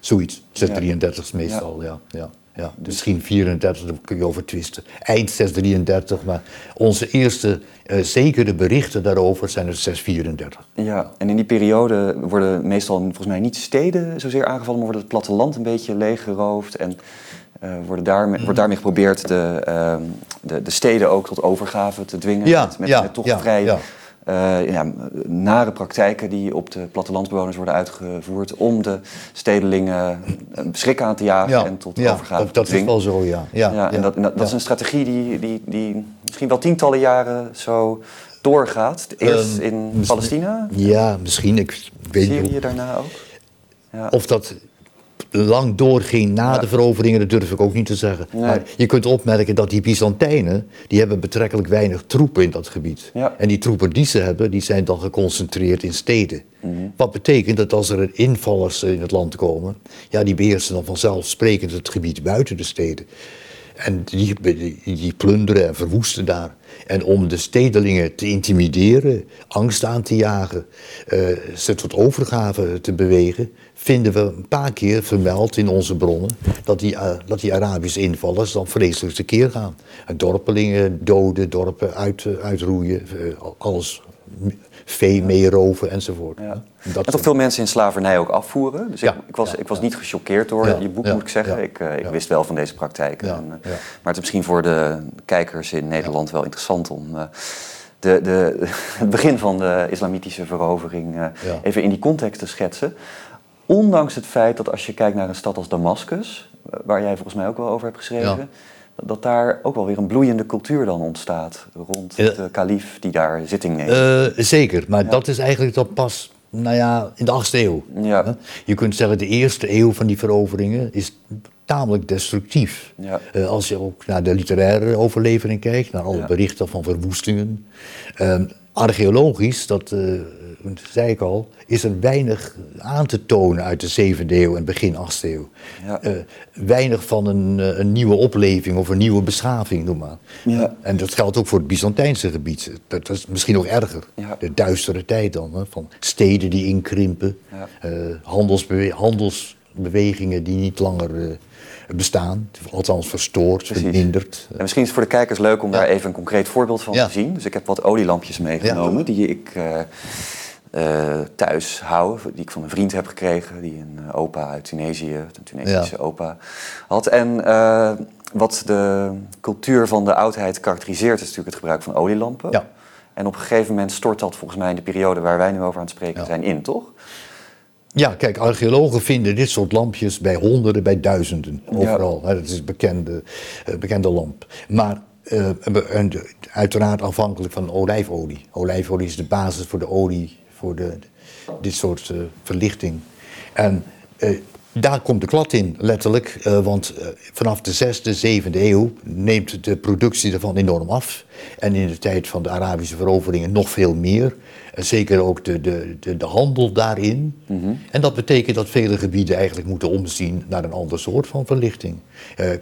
Zoiets, 633 meestal, ja. ja. Ja. Misschien 34, daar kun je over twisten. Eind 633, maar onze eerste uh, zekere berichten daarover zijn er 634. Ja, en in die periode worden meestal volgens mij niet steden zozeer aangevallen, maar wordt het platteland een beetje leeggeroofd. En uh, worden daarmee, wordt daarmee geprobeerd de, uh, de, de, steden ook tot overgave te dwingen. Ja, met, met, ja, met toch ja, vrij ja. Uh, ja, nare praktijken die op de plattelandsbewoners worden uitgevoerd om de stedelingen schrik aan te jagen Ja, en tot ja, overgave dat, dat te is wel zo, ja. ja, Ja, en dat, en dat, dat is een strategie die, die, die misschien wel tientallen jaren zo doorgaat. Eerst Ehm, in Palestina, Ja, misschien. Ik weet Syrië daarna ook. Ja. of dat lang doorging na de veroveringen, dat durf ik ook niet te zeggen. Nee. Maar je kunt opmerken dat die Byzantijnen, die hebben betrekkelijk weinig troepen in dat gebied. Ja. En die troepen die ze hebben, die zijn dan geconcentreerd in steden. Mhm. Wat betekent dat als er invallers in het land komen, ja, die beheersen dan vanzelfsprekend het gebied buiten de steden. En die, die, plunderen en verwoesten daar. En om de stedelingen te intimideren, angst aan te jagen, eh, ze tot overgave te bewegen, vinden we een paar keer vermeld in onze bronnen dat die, eh, dat die Arabische invallers dan vreselijk tekeer gaan. En dorpelingen doden, dorpen uit, uitroeien, eh, alles vee meeroven enzovoort. Ja. En En Dat, toch veel mensen in slavernij ook afvoeren. Dus Ja, ik, ik was, ja, ik was ja. niet gechoqueerd door Ja, je boek, ja, moet ik zeggen. ja, ik eh, ik ja. wist wel van deze praktijken. Ja, En, eh, ja. Maar het is misschien voor de kijkers in Nederland wel interessant om eh, de, de, het begin van de islamitische verovering eh, Ja. even in die context te schetsen. Ondanks het feit dat als je kijkt naar een stad als Damascus, waar jij volgens mij ook wel over hebt geschreven, Ja. Dat, daar ook wel weer een bloeiende cultuur dan ontstaat rond Ja. de kalif die daar zitting neemt. Eh, zeker, maar dat is eigenlijk dan pas, nou ja, in de 8e eeuw. Ja. Je kunt zeggen, de eerste eeuw van die veroveringen is tamelijk destructief. Ja. Eh, als je ook naar de literaire overlevering kijkt, naar alle Ja. berichten van verwoestingen. Ehm, archeologisch, dat zei ik al, is er weinig aan te tonen uit de 7e eeuw en begin 8e eeuw. Ja. Eh, weinig van een, eh, een nieuwe opleving of een nieuwe beschaving, noem maar. Ja. En dat geldt ook voor het Byzantijnse gebied. Dat, dat is misschien nog erger. Ja. De duistere tijd dan, hè, van steden die inkrimpen, eh, handelsbewe- handelsbewegingen die niet langer bestaan, althans verstoord, Precies. verminderd. En misschien is het voor de kijkers leuk om Ja. daar even een concreet voorbeeld van Ja. te zien. Dus ik heb wat olielampjes meegenomen Ja. die ik eh, thuis hou. Die ik van een vriend heb gekregen, die een eh, opa uit Tunesië, een Tunesische opa, had. En eh, wat de cultuur van de oudheid karakteriseert is natuurlijk het gebruik van olielampen. Ja. En op een gegeven moment stort dat volgens mij in de periode waar wij nu over aan het spreken Ja. zijn in, toch? Ja, kijk, archeologen vinden dit soort lampjes bij honderden, bij duizenden, overal. Hè, Dat is een bekende, bekende lamp. Maar de- uiteraard afhankelijk van olijfolie. Olijfolie is de basis voor de olie, voor de, dit soort eh, verlichting. En eh, daar komt de klad in, letterlijk. eh, want vanaf de 6e, 7e eeuw neemt de productie ervan enorm af. En in de tijd van de Arabische veroveringen nog veel meer. En zeker ook de, de, de, de handel daarin. En dat betekent dat vele gebieden eigenlijk moeten omzien naar een ander soort van verlichting.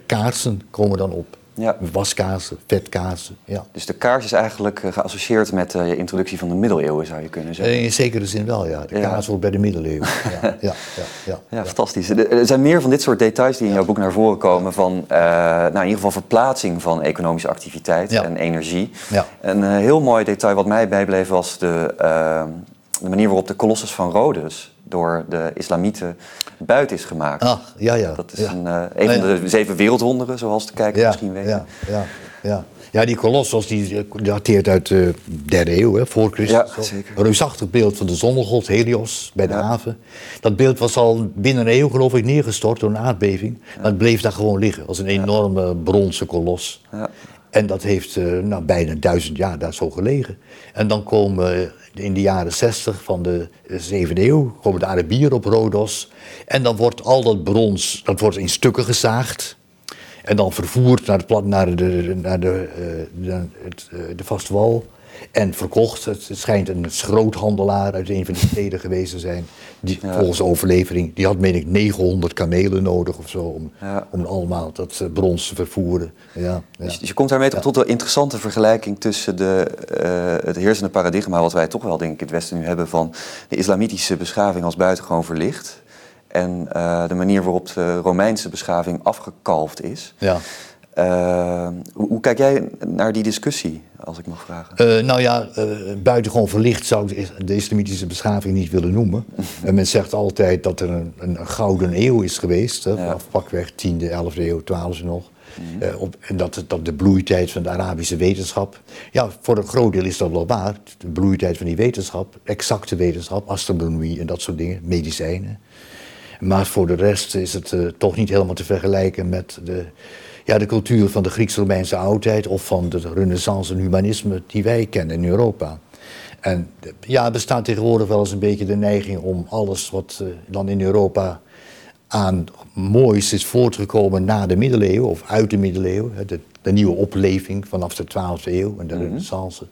Kaarsen komen dan op. Ja. Waskaarsen, vetkaarsen. Ja. Dus de kaars is eigenlijk eh, geassocieerd met de introductie van de middeleeuwen, zou je kunnen zeggen. Eh, In zekere zin wel, ja. De Ja. kaars wordt bij de middeleeuwen. Ja, ja, ja, ja, Ja, fantastisch. Er zijn meer van dit soort details die in jouw boek naar voren komen. Van eh, nou, in ieder geval verplaatsing van economische activiteit en energie. Ja. Een eh, heel mooi detail wat mij bijbleef was de, eh, de manier waarop de Colossus van Rhodes door de islamieten buiten is gemaakt. Ach, ja, ja. Dat is ja. een, eh, een van ja. de zeven wereldwonderen, zoals de kijker ja, misschien weet. Ja, ja, ja. ja, die kolossos die eh, dateert uit de derde eeuw, hè, voor Christus. Ja, zeker. Een reusachtig beeld van de zonnegod Helios bij de Ja. haven. Dat beeld was al binnen een eeuw, geloof ik, neergestort door een aardbeving. Maar het bleef daar gewoon liggen, als een enorme bronzen kolos. Ja. En dat heeft eh, nou, bijna duizend jaar daar zo gelegen. En dan komen in de jaren 60 van de 7e eeuw komen de Arabieren op Rodos. En dan wordt al dat brons dat wordt in stukken gezaagd. En dan vervoerd naar, het, naar, de, naar de, het, uh, de vastwal en verkocht. Het schijnt een schroothandelaar uit een van die steden geweest te zijn. Die, Volgens de overlevering. Die had, meen ik, 900 kamelen nodig of zo. Om, om allemaal dat uh, brons te vervoeren. Ja, dus, je komt daarmee tot een interessante vergelijking tussen de, uh, het heersende paradigma. wat wij toch wel, denk ik, in het Westen nu hebben. van de islamitische beschaving als buitengewoon verlicht. En uh, de manier waarop de Romeinse beschaving afgekalfd is. Ja. Uh, hoe, hoe, kijk jij naar die discussie, als ik mag vragen? Uh, nou ja, uh, buitengewoon verlicht zou ik de islamitische beschaving niet willen noemen. men zegt altijd dat er een, een, gouden eeuw is geweest, hè, pakweg 10e, 11e eeuw, 12e nog. Mm op, en dat, dat de bloeitijd van de Arabische wetenschap. Ja, voor een groot deel is dat wel waar. De bloeitijd van die wetenschap, exacte wetenschap, astronomie en dat soort dingen, medicijnen. Maar voor de rest is het toch niet helemaal te vergelijken met de ja, de cultuur van de Grieks-Romeinse oudheid of van de renaissance en humanisme die wij kennen in Europa. En ja, er bestaat tegenwoordig wel eens een beetje de neiging om alles wat uh, dan in Europa aan moois is voortgekomen na de middeleeuwen of uit de middeleeuwen, de, de nieuwe opleving vanaf de 12e eeuw en de mm renaissance,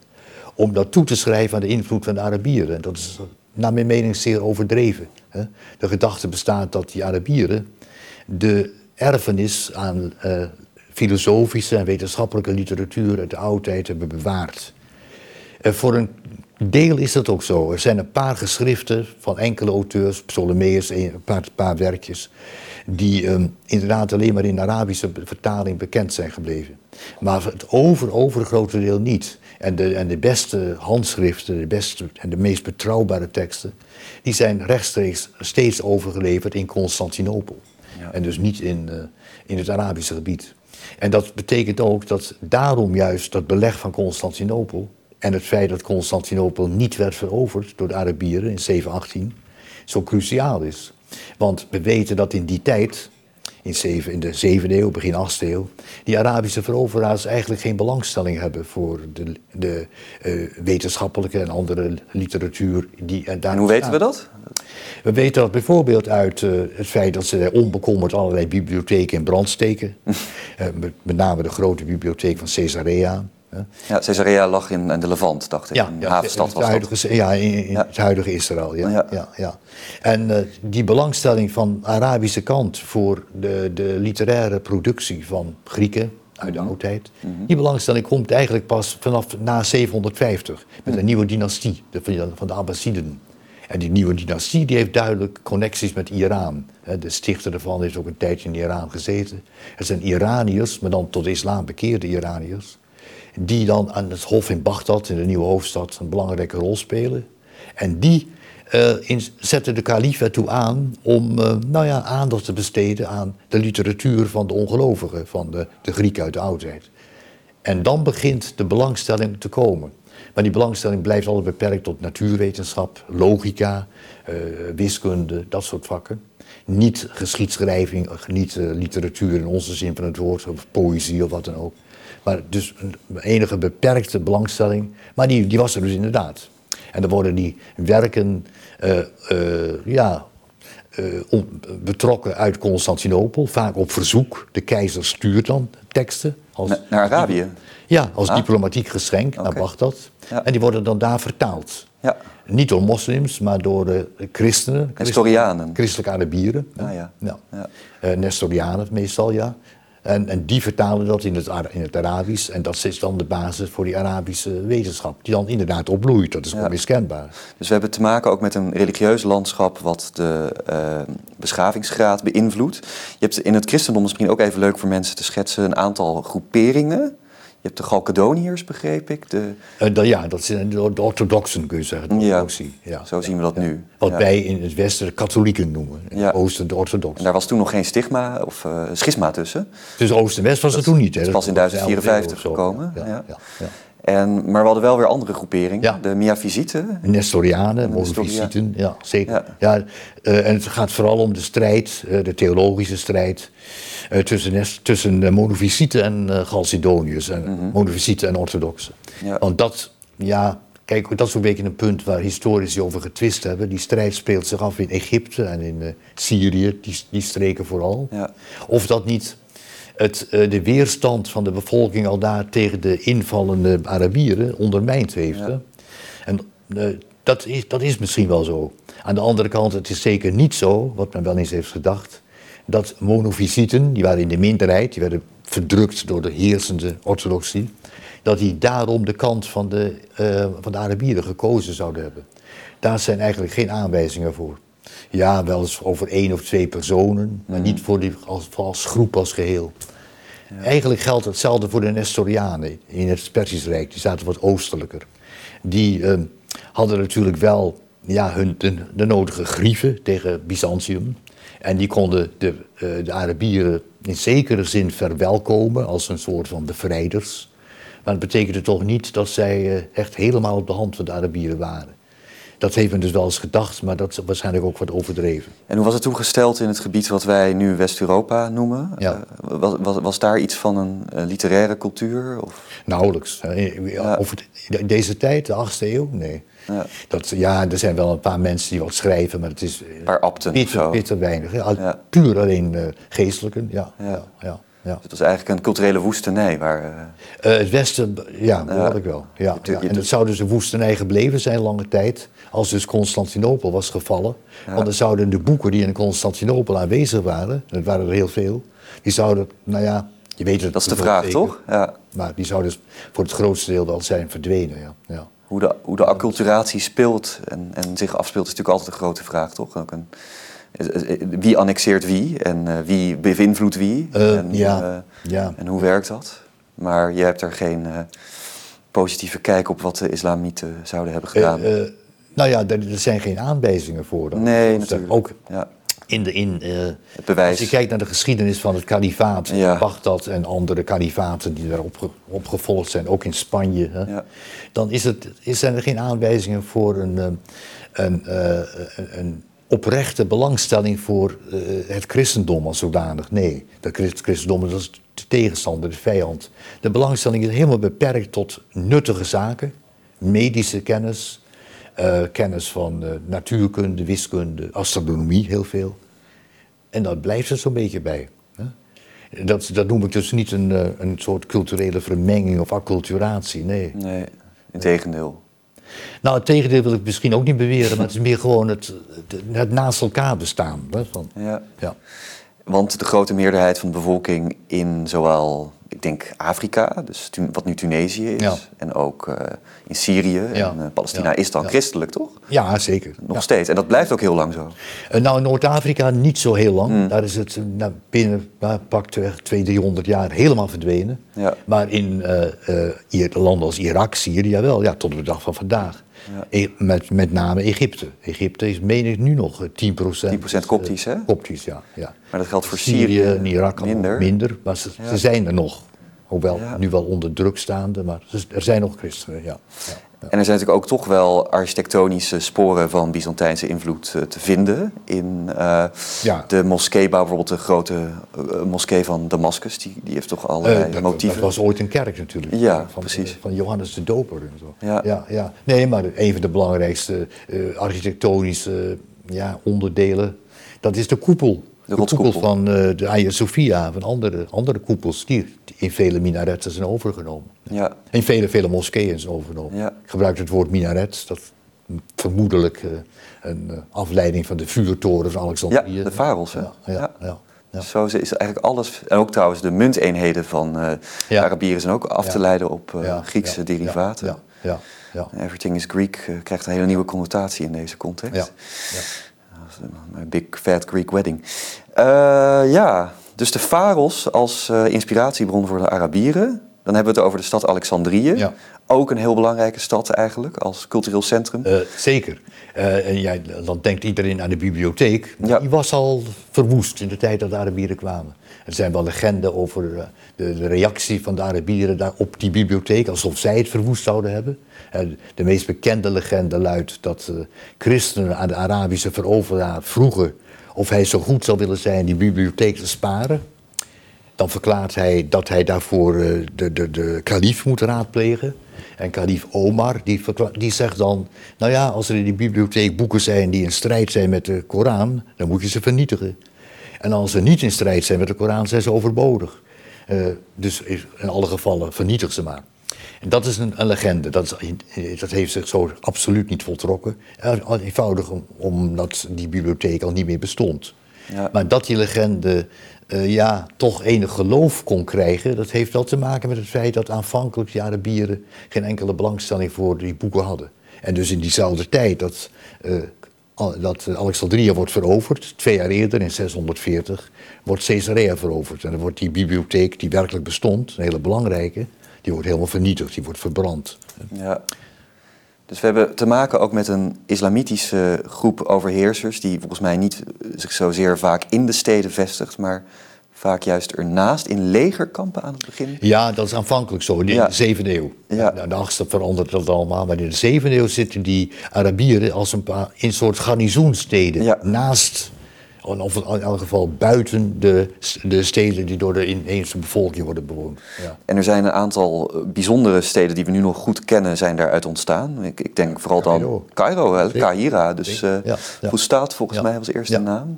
om dat toe te schrijven aan de invloed van de Arabieren. En dat is naar mijn mening zeer overdreven. Hè. De gedachte bestaat dat die Arabieren de erfenis aan uh, filosofische en wetenschappelijke literatuur uit de oudheid hebben bewaard. En voor een deel is dat ook zo. Er zijn een paar geschriften van enkele auteurs, Ptolemeus, een paar, paar werkjes, die um, inderdaad alleen maar in Arabische vertaling bekend zijn gebleven. Maar het over, overgrote deel niet. En de, en de beste handschriften, de beste en de meest betrouwbare teksten, die zijn rechtstreeks steeds overgeleverd in Constantinopel. Ja. En dus niet in, uh, in het Arabische gebied. En dat betekent ook dat daarom juist dat beleg van Constantinopel en het feit dat Constantinopel niet werd veroverd door de Arabieren in 718 zo cruciaal is. Want we weten dat in die tijd, in, zeven, in de 7e eeuw, begin 8e eeuw, die Arabische veroveraars eigenlijk geen belangstelling hebben voor de, de uh, wetenschappelijke en andere literatuur die daar En hoe weten we dat? We weten dat bijvoorbeeld uit uh, het feit dat ze onbekommerd allerlei bibliotheken in brand steken. uh, met, met, name de grote bibliotheek van Caesarea. Ja, Caesarea lag in, in, de Levant, dacht ik. Ja, in de havenstad was huidige, dat. Ja, in, in ja. het huidige Israël. Ja, ja. ja, ja. En uh, die belangstelling van Arabische kant voor de, de literaire productie van Grieken uit de -hmm. oudheid, mm -hmm. die belangstelling komt eigenlijk pas vanaf na 750 met een nieuwe dynastie, de, van de Abbasiden. En die nieuwe dynastie die heeft duidelijk connecties met Iran. De stichter ervan heeft ook een tijdje in Iran gezeten. Het zijn Iraniërs, maar dan tot de islam bekeerde Iraniërs. Die dan aan het hof in Bagdad, in de nieuwe hoofdstad, een belangrijke rol spelen. En die in, zetten de kalif ertoe aan om uh, nou ja, aandacht te besteden aan de literatuur van de ongelovigen, van de, de Grieken uit de oudheid. En dan begint de belangstelling te komen. Maar die belangstelling blijft altijd beperkt tot natuurwetenschap, logica, uh, wiskunde, dat soort vakken. Niet geschiedschrijving, niet uh, literatuur in onze zin van het woord, of poëzie of wat dan ook. Maar dus een enige beperkte belangstelling, maar die, die was er dus inderdaad. En dan worden die werken uh, ja, betrokken uit Constantinopel, vaak op verzoek. De keizer stuurt dan teksten. Naar Arabië? Ja, als ah. diplomatiek geschenk okay. naar Bagdad. Ja. En die worden dan daar vertaald. Ja. Niet door moslims, maar door de christenen. Nestorianen. Christelijke Arabieren. Ah, ja. ja. Uh, Nestorianen meestal, ja. En, en, die vertalen dat in het, in het Arabisch. En dat is dan de basis voor die Arabische wetenschap. Die dan inderdaad opbloeit. Dat is ja. onmiskenbaar. Dus we hebben te maken ook met een religieus landschap. wat de uh, beschavingsgraad beïnvloedt. Je hebt in het christendom misschien ook even leuk voor mensen te schetsen. een aantal groeperingen hebt de Galkedoniërs, begreep ik. De... Uh, ja, dat zijn de, de orthodoxen, kun je zeggen. Ja. ja. Zo zien we dat nu. Wat wij in het westen de katholieken noemen. In het oosten de orthodoxen. En daar was toen nog geen stigma of uh, schisma tussen. Dus oost en west was dat, er toen niet. Hè? Dat pas in 1054 gekomen. Ja, En, maar we hadden wel weer andere groeperingen. Ja. De Miaphysiten. Nestorianen, Monophysiten. Ja, zeker. Ja. Uh, en het gaat vooral om de strijd, uh, de theologische strijd. Uh, tussen, tussen monofysieten en Chalcedoniërs, en mm -hmm. en orthodoxen. Ja. Want dat, ja, Kijk, dat is een beetje een punt waar historici over getwist hebben. Die strijd speelt zich af in Egypte en in uh, Syrië, die, die streken vooral. Ja. Of dat niet het, uh, de weerstand van de bevolking al daar tegen de invallende Arabieren ondermijnd heeft. Ja. En uh, dat, is, dat is misschien wel zo. Aan de andere kant, het is zeker niet zo, wat men wel eens heeft gedacht, dat monofysieten, die waren in de minderheid, die werden verdrukt door de heersende orthodoxie, dat die daarom de kant van de, uh, van de Arabieren gekozen zouden hebben. Daar zijn eigenlijk geen aanwijzingen voor. Ja, wel eens over één of twee personen, maar niet voor die, als, als groep als geheel. Ja. Eigenlijk geldt hetzelfde voor de Nestorianen in het Persisch Rijk, die zaten wat oostelijker. Die uh, hadden natuurlijk wel ja, hun, de, de, nodige grieven tegen Byzantium. En die konden de, uh, de Arabieren in zekere zin verwelkomen als een soort van bevrijders. Maar het betekende toch niet dat zij eh, echt helemaal op de hand van de Arabieren waren. Dat heeft men dus wel eens gedacht, maar dat is waarschijnlijk ook wat overdreven. En hoe was het toen gesteld in het gebied wat wij nu West-Europa noemen? Ja. Uh, was, was, was, daar iets van een uh, literaire cultuur? Of? Nauwelijks. Ja. Over deze tijd, de 8e eeuw? Nee. Ja. Dat, ja, er zijn wel een paar mensen die wat schrijven, maar het is... Een paar abten bitter, bitter weinig. Ja. Puur alleen geestelijken, ja. ja. Ja. Het was eigenlijk een culturele woestenij. Waar, uh... Uh, het Westen, ja, dat ik wel. Ja, ja. En het zou dus een woestenij gebleven zijn lange tijd, als dus Constantinopel was gevallen. Want dan zouden de boeken die in Constantinopel aanwezig waren, dat waren er heel veel, die zouden, nou ja, je weet het. Dat is de vraag, toch? Ja. Maar die zouden dus voor het grootste deel wel zijn verdwenen, ja. ja. Hoe de, hoe de acculturatie speelt en, en zich afspeelt is natuurlijk altijd een grote vraag, toch? Ook een, wie annexeert wie en uh, wie beïnvloedt wie? En, ja, ja. en hoe werkt dat? Maar je hebt er geen positieve kijk op wat de islamieten zouden hebben gedaan. nou ja, er, er, zijn geen aanwijzingen voor. Nee, natuurlijk. Ook ja. in de, in, het bewijs. Als je kijkt naar de geschiedenis van het kalifaat, ja. Bagdad en andere kalifaten die daarop opgevolgd zijn, ook in Spanje, hè, ja. dan is het, is, zijn er geen aanwijzingen voor een, een, een, een oprechte belangstelling voor uh, het christendom als zodanig. Nee, dat christendom dat is de tegenstander, de vijand. De belangstelling is helemaal beperkt tot nuttige zaken, medische kennis, uh, kennis van uh, natuurkunde, wiskunde, astronomie, heel veel. En dat blijft er zo'n beetje bij. Hè? Dat, dat noem ik dus niet een, een soort culturele vermenging of acculturatie, nee. Nee, in tegendeel. Nou, het tegendeel wil ik misschien ook niet beweren, maar het is meer gewoon het, het, naast elkaar bestaan. Hè, van, ja. ja. Want de grote meerderheid van de bevolking in zowel, ik denk Afrika, dus wat nu Tunesië is, en ook uh, in Syrië ja. en uh, Palestina, is dan christelijk, toch? Ja, zeker. Nog steeds. En dat blijft ook heel lang zo. Uh, nou, Noord-Afrika niet zo heel lang. Mm. Daar is het nou, binnen nou, pakt 200, 300 jaar helemaal verdwenen. Maar in landen als Irak, Syrië wel, ja, tot de dag van vandaag. Ja. Met, met name Egypte. Egypte is, meen ik, nu nog 10%. 10% koptisch, hè? Koptisch, ja, ja. Maar dat geldt voor Syrië, en Irak minder. minder maar ze, ja. ze, zijn er nog. Hoewel nu wel onder druk staande, maar er zijn nog christenen, ja. En er zijn natuurlijk ook toch wel architectonische sporen van Byzantijnse invloed uh, te vinden. In uh, ja. de moskeebouw, bijvoorbeeld de grote uh, moskee van Damascus, die, die heeft toch allerlei dat, motieven. Dat was ooit een kerk natuurlijk. Ja, van, precies. Van Johannes de Doper en zo. Ja. Ja, ja. Nee, maar een van de belangrijkste architectonische ja, onderdelen, dat is de koepel. De, de koepel van de Hagia Sophia, van andere, andere koepels die in vele minaretten zijn overgenomen. Ja. In vele, vele moskeeën zijn overgenomen. Ja. Ik gebruik het woord minaret, dat vermoedelijk uh, een uh, afleiding van de vuurtoren van Alexandrië. Ja, de varels. Hè? Ja, ja, ja. ja. Zo is eigenlijk alles, en ook trouwens de munteenheden van uh, de Arabieren zijn ook af te leiden op Griekse derivaten. Ja, ja, ja. Everything is Greek krijgt een hele nieuwe connotatie in deze context. Ja. Ja. Big fat Greek wedding. Ja, dus de Faros als uh, inspiratiebron voor de Arabieren. Dan hebben we het over de stad Alexandrië. Ja. Ook een heel belangrijke stad eigenlijk, als cultureel centrum. Uh, zeker. Uh, en jij, dan denkt iedereen aan de bibliotheek. Ja. Die was al verwoest in de tijd dat de Arabieren kwamen. Er zijn wel legenden over de, de, reactie van de Arabieren daar op die bibliotheek, alsof zij het verwoest zouden hebben. de meest bekende legende luidt dat christenen aan de Arabische veroveraar vroegen of hij zo goed zou willen zijn die bibliotheek te sparen. Dan verklaart hij dat hij daarvoor uh, de, de, de kalif moet raadplegen. En kalif Omar, die, die zegt dan, nou ja, als er in die bibliotheek boeken zijn die in strijd zijn met de Koran, dan moet je ze vernietigen. En als ze niet in strijd zijn met de Koran, zijn ze overbodig. Uh, dus in alle gevallen vernietig ze maar. En dat is een, een legende. Dat, is, dat, heeft zich zo absoluut niet voltrokken. Eenvoudig omdat die bibliotheek al niet meer bestond. Ja. Maar dat die legende uh, ja, toch enig geloof kon krijgen, dat heeft wel te maken met het feit dat aanvankelijk de Arabieren geen enkele belangstelling voor die boeken hadden. En dus in diezelfde tijd dat, uh, dat Alexandria wordt veroverd, twee jaar eerder in 640, wordt Caesarea veroverd. En dan wordt die bibliotheek die werkelijk bestond, een hele belangrijke, die wordt helemaal vernietigd, die wordt verbrand. Ja. Dus we hebben te maken ook met een islamitische groep overheersers, die volgens mij niet zich zozeer vaak in de steden vestigt, maar vaak juist ernaast in legerkampen aan het begin. Ja, dat is aanvankelijk zo, in de ja. zevende eeuw. Ja. Nou, de achtste verandert dat allemaal, maar in de zevende eeuw zitten die Arabieren als een paar in soort garnizoensteden naast of in elk geval buiten de, de steden die door de inheemse bevolking worden bewoond. Ja. En er zijn een aantal eh, bijzondere steden die we nu nog goed kennen, zijn daaruit ontstaan. Ik, ik denk vooral dan Cairo, Cairo dus uh, ja, ja. volgens mij was eerste naam.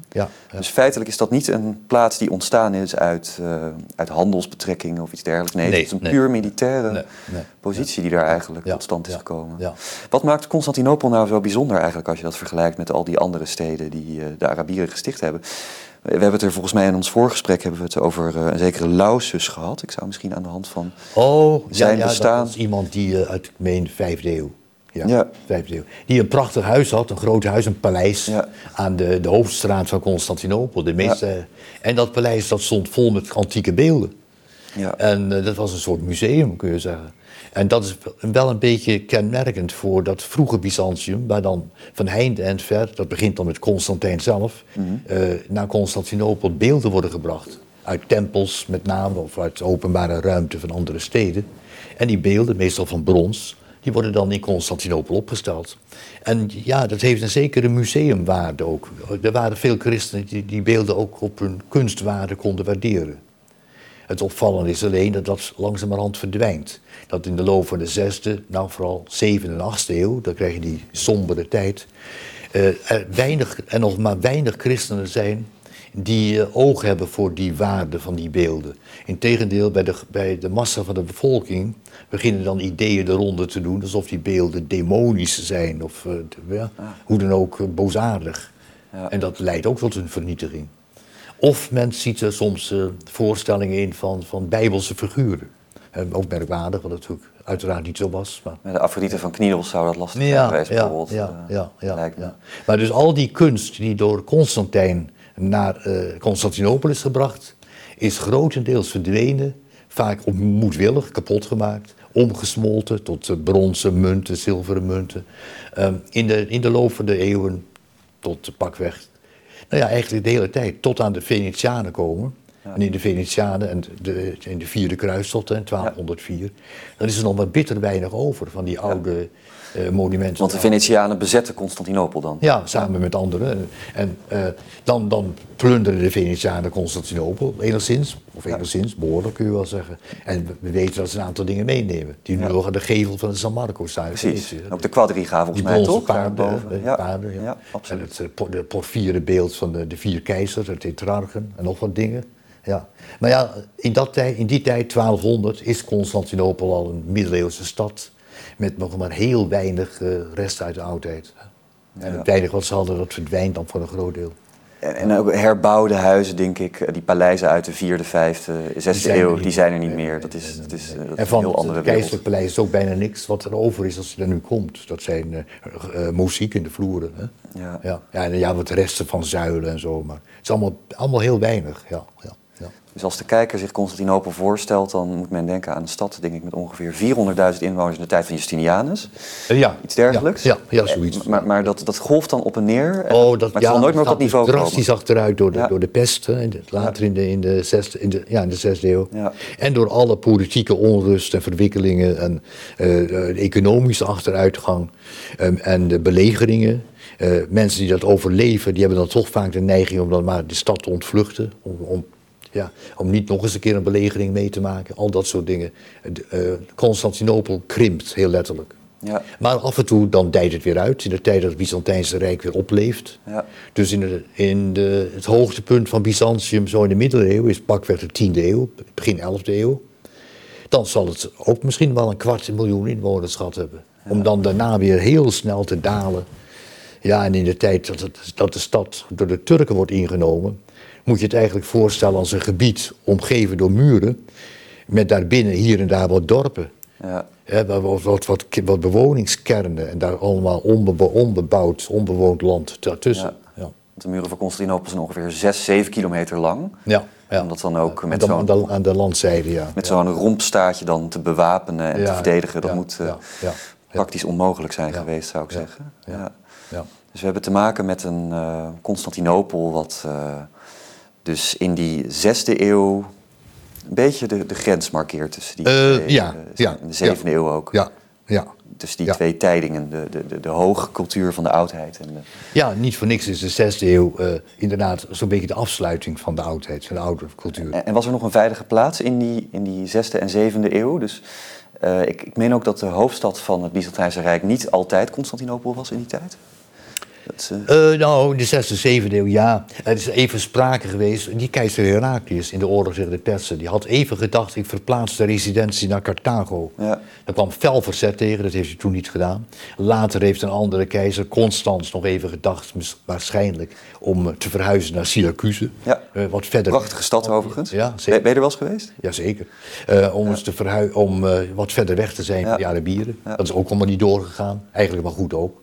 Dus feitelijk is dat niet een plaats die ontstaan is uit, uh, uit handelsbetrekkingen of iets dergelijks. Nee, het is een puur militaire positie die daar eigenlijk tot stand is gekomen. Wat maakt Constantinopel nou zo bijzonder eigenlijk als je dat vergelijkt met al die andere steden die de Arabieren gesticht hebben. We hebben het er volgens mij in ons voorgesprek hebben we het over uh, een zekere Lausus gehad. Ik zou misschien aan de hand van oh, zijn ja, ja, bestaan... dat iemand die uh, uit, ik meen, vijfde eeuw. Ja, ja. Vijfde eeuw. Die een prachtig huis had, een groot huis, een paleis... aan de, de hoofdstraat van Constantinopel. De meeste, En dat paleis dat stond vol met antieke beelden. Ja. En uh, dat was een soort museum, kun je zeggen. En dat is wel een beetje kenmerkend voor dat vroege Byzantium, waar dan van heinde en ver, dat begint dan met Constantijn zelf, mm naar Constantinopel beelden worden gebracht. Uit tempels met name, of uit openbare ruimte van andere steden. En die beelden, meestal van brons, die worden dan in Constantinopel opgesteld. En ja, dat heeft een zekere museumwaarde ook. Er waren veel christenen die die beelden ook op hun kunstwaarde konden waarderen. Het opvallende is alleen dat dat langzamerhand verdwijnt. Dat in de loop van de zesde, nou vooral zevende en achtste eeuw, dan krijg je die sombere tijd, uh, er weinig, en nog maar weinig christenen zijn die uh, oog hebben voor die waarde van die beelden. Integendeel, bij de, bij de massa van de bevolking beginnen dan ideeën de ronde te doen, alsof die beelden demonisch zijn of uh, ja, ah. hoe dan ook boosaardig. Ja. En dat leidt ook tot een vernietiging. Of men ziet er soms uh, voorstellingen in van, van bijbelse figuren. Ook merkwaardig, wat natuurlijk uiteraard niet zo was. Maar... De Afrodite van Kniels zou dat lastig zijn geweest, bijvoorbeeld. Ja, uh, ja, ja, ja, Maar dus al die kunst die door Constantijn naar Constantinopel is gebracht, is grotendeels verdwenen, vaak moedwillig kapot gemaakt, omgesmolten tot bronzen munten, zilveren munten. Ehm, in, de, in de loop van de eeuwen tot pakweg nou ja, eigenlijk de hele tijd, tot aan de Venetianen komen. En in de Venetianen en de, in de vierde kruistocht, in 1204, dan is er nog maar bitter weinig over van die oude monumenten. Want de Venetianen bezetten Constantinopel dan? Ja, samen met anderen. En uh, dan, dan plunderen de Venetianen Constantinopel, enigszins. Of enigszins, behoorlijk kun je wel zeggen. En we weten dat ze een aantal dingen meenemen. Die nu nog aan de gevel van de San Marco staan. Precies, ook de quadriga volgens mij toch? paarden, ja. paarden ja. ja absoluut. En het, eh, de porfieren beeld van de, de vier keizers, de tetrarchen en nog wat dingen. Ja. Maar ja, in, dat tijd, in die tijd, 1200, is Constantinopel al een middeleeuwse stad met nog maar heel weinig uh, rest uit de oudheid. En het weinig wat ze hadden, dat verdwijnt dan voor een groot deel. En, en ook herbouwde huizen, denk ik, eh, die paleizen uit de vierde, vijfde, zesde eeuw, die zijn er niet meer. Dat is, dat is, dat en van een heel andere het keizerlijk paleis is ook bijna niks wat er over is als je er nu komt. Dat zijn uh, uh, muziek in de vloeren. Hè? Ja. Ja. Ja, en ja, wat resten van zuilen en zo, maar het is allemaal, allemaal heel weinig. Ja, ja. Dus als de kijker zich Constantinopel voorstelt, dan moet men denken aan een stad, denk ik, met ongeveer 400.000 inwoners in de tijd van Justinianus. Eh, ja. Iets dergelijks. Ja, ja, zoiets. Maar, maar dat, dat golft dan op en neer. Oh, dat, maar het zal nooit meer op dat niveau komen. drastisch achteruit door de, door de pest, hè, later in, de, in, de zesde, in, de, ja, in de zesde eeuw. En door alle politieke onrust en verwikkelingen en uh, economische achteruitgang um, en de belegeringen. Uh, mensen die dat overleven, die hebben dan toch vaak de neiging om dan maar de stad te ontvluchten. Om, om Ja, om niet nog eens een keer een belegering mee te maken, al dat soort dingen. Uh, Constantinopel krimpt, heel letterlijk. Ja. Maar af en toe dan dijt het weer uit, in de tijd dat het Byzantijnse Rijk weer opleeft. Ja. Dus in, de, in de, het hoogtepunt van Byzantium, zo in de middeleeuwen, is pakweg de 10e eeuw, begin 11e eeuw. Dan zal het ook misschien wel een kwart miljoen inwoners gehad hebben. Om dan daarna weer heel snel te dalen. Ja, en in de tijd dat, het, dat de stad door de Turken wordt ingenomen, moet je het eigenlijk voorstellen als een gebied omgeven door muren, met daarbinnen hier en daar wat dorpen. Ja. wat, wat, wat, wat, bewoningskernen en daar allemaal onbebouwd, onbewoond land daartussen. Ja. De muren van Constantinopel zijn ongeveer 6, 7 kilometer lang. Ja. Ja. Omdat dan ook met zo'n... Aan de, aan de landzijde, ja. Met zo'n rompstaatje dan te bewapenen en te verdedigen, dat moet uh, praktisch onmogelijk zijn geweest, zou ik zeggen. Ja. Dus we hebben te maken met een uh, Constantinopel wat uh, dus in die zesde eeuw een beetje de, de grens markeert tussen die twee, ja, ja, in de zevende eeuw ook. Ja, ja. Dus die twee tijdingen, de, de, de, de, hoge cultuur van de oudheid. En de... Ja, niet voor niks is de zesde eeuw uh, inderdaad zo'n beetje de afsluiting van de oudheid, van de oude cultuur. En, en, was er nog een veilige plaats in die, in die zesde en zevende eeuw? Dus uh, ik, ik meen ook dat de hoofdstad van het Byzantijnse Rijk niet altijd Constantinopel was in die tijd? Uh, nou, in de 6e, 7e eeuw, ja. Er is even sprake geweest. Die keizer Heraclius in de oorlog tegen de Persen, die had even gedacht: ik verplaats de residentie naar Carthago. Ja. Daar kwam fel verzet tegen, dat heeft hij toen niet gedaan. Later heeft een andere keizer, Constans, nog even gedacht, waarschijnlijk, om te verhuizen naar Syracuse. Ja. Uh, wat verder. Prachtige stad overigens. Ja, zeker. Ben je er wel eens geweest? Jazeker. Om eens te verhuizen, om wat verder weg te zijn van de Arabieren. Dat is ook allemaal niet doorgegaan. Eigenlijk maar goed ook.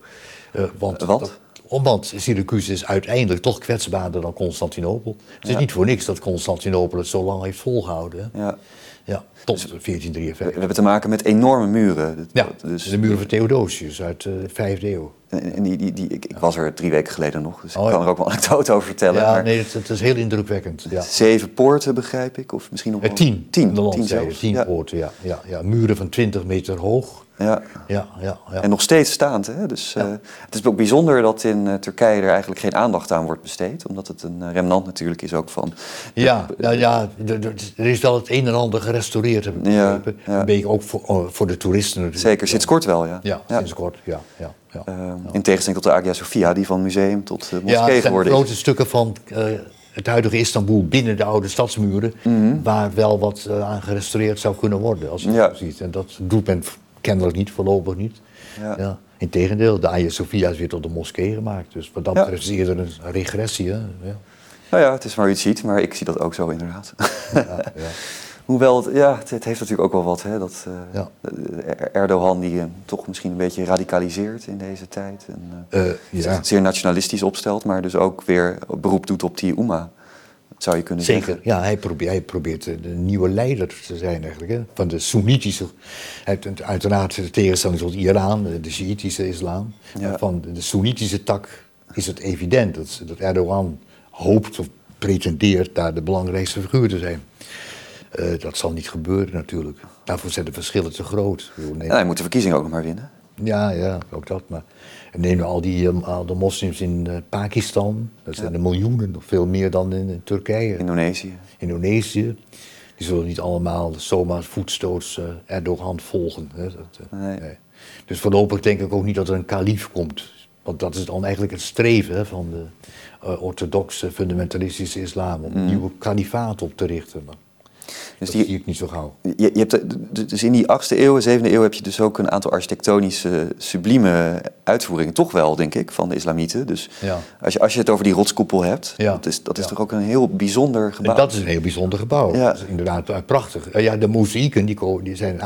want wat? Omdat Syracuse is uiteindelijk toch kwetsbaarder dan Constantinopel. Het is niet voor niks dat Constantinopel het zo lang heeft volgehouden. Ja. Ja, tot 1453. We, hebben te maken met enorme muren. Ja, dus, de muren van Theodosius uit de vijfde eeuw. En die, die, die, ik, ik was er drie weken geleden nog, dus ik oh, kan er ook wel een anekdote over vertellen. Ja, nee, het, het, is heel indrukwekkend. Ja. Zeven poorten, begrijp ik, of misschien nog wel... Tien, tien, de tien, tien poorten, ja, ja, ja. Muren van 20 meter hoog. Ja. Ja, ja, ja. En nog steeds staand. Hè? Dus, uh, het is ook bijzonder dat in uh, Turkije er eigenlijk geen aandacht aan wordt besteed. Omdat het een remnant natuurlijk is ook van... Ja, ja, ja er is wel het een en ander gerestaureerd, heb ik begrepen. Een beetje ook voor, oh, voor de toeristen natuurlijk. Zeker, sinds kort wel, ja. Ja, sinds kort, ja. ja, ja, uh, In tegenstelling tot de Hagia Sophia, die van museum tot moskee geworden is. grote stukken van het huidige Istanbul binnen de oude stadsmuren, mm waar wel wat aan gerestaureerd zou kunnen worden, als je het zo ziet. En dat doet men kennelijk niet, voorlopig niet. Ja. ja. Integendeel, de Hagia Sophia is weer tot de moskee gemaakt. Dus wat dat betreft is eerder een regressie. Hè? Ja. Nou ja, het is maar hoe je het ziet, maar ik zie dat ook zo inderdaad. Ja, ja. Hoewel, het, ja, het, heeft natuurlijk ook wel wat, hè, dat uh, Erdogan die uh, toch misschien een beetje radicaliseert in deze tijd. En, uh, ja. zeer nationalistisch opstelt, maar dus ook weer beroep doet op die Oema zou je kunnen Zeker, zeggen. ja, hij probeert, hij probeert de nieuwe leider te zijn eigenlijk. Hè? Van de Soenitische, uiteraard de tegenstelling tot Iran, de Shiïtische islam. Van de Soenitische tak is het evident dat, dat Erdogan hoopt of pretendeert daar de belangrijkste figuur te zijn. Uh, dat zal niet gebeuren natuurlijk. Daarvoor zijn de verschillen te groot. Ja, hij moet de verkiezingen ook nog maar winnen. Ja, ja, ook dat. Maar neem al die ehm, al de moslims in uh, Pakistan. Dat zijn er miljoenen, nog veel meer dan in, Turkije. Indonesië. Indonesië. Die zullen niet allemaal zomaar voetstoots uh, Erdogan volgen. Hè. Dat, nee. nee. Dus voorlopig denk ik ook niet dat er een kalif komt. Want dat is dan eigenlijk het streven hè, van de orthodoxe fundamentalistische islam. Om een mm. nieuwe kalifaat op te richten. Maar dus dat die, zie ik niet zo gauw. Je, je hebt, dus in die 8e eeuw, 7e eeuw heb je dus ook een aantal architectonische sublieme uitvoeringen. Toch wel, denk ik, van de islamieten. Dus ja. als, je, als je het over die rotskoepel hebt, ja. dat is, dat is toch ook een heel bijzonder gebouw. En dat is een heel bijzonder gebouw. Dat is inderdaad eh, prachtig. Eh, ja, de mozaïeken die, die zijn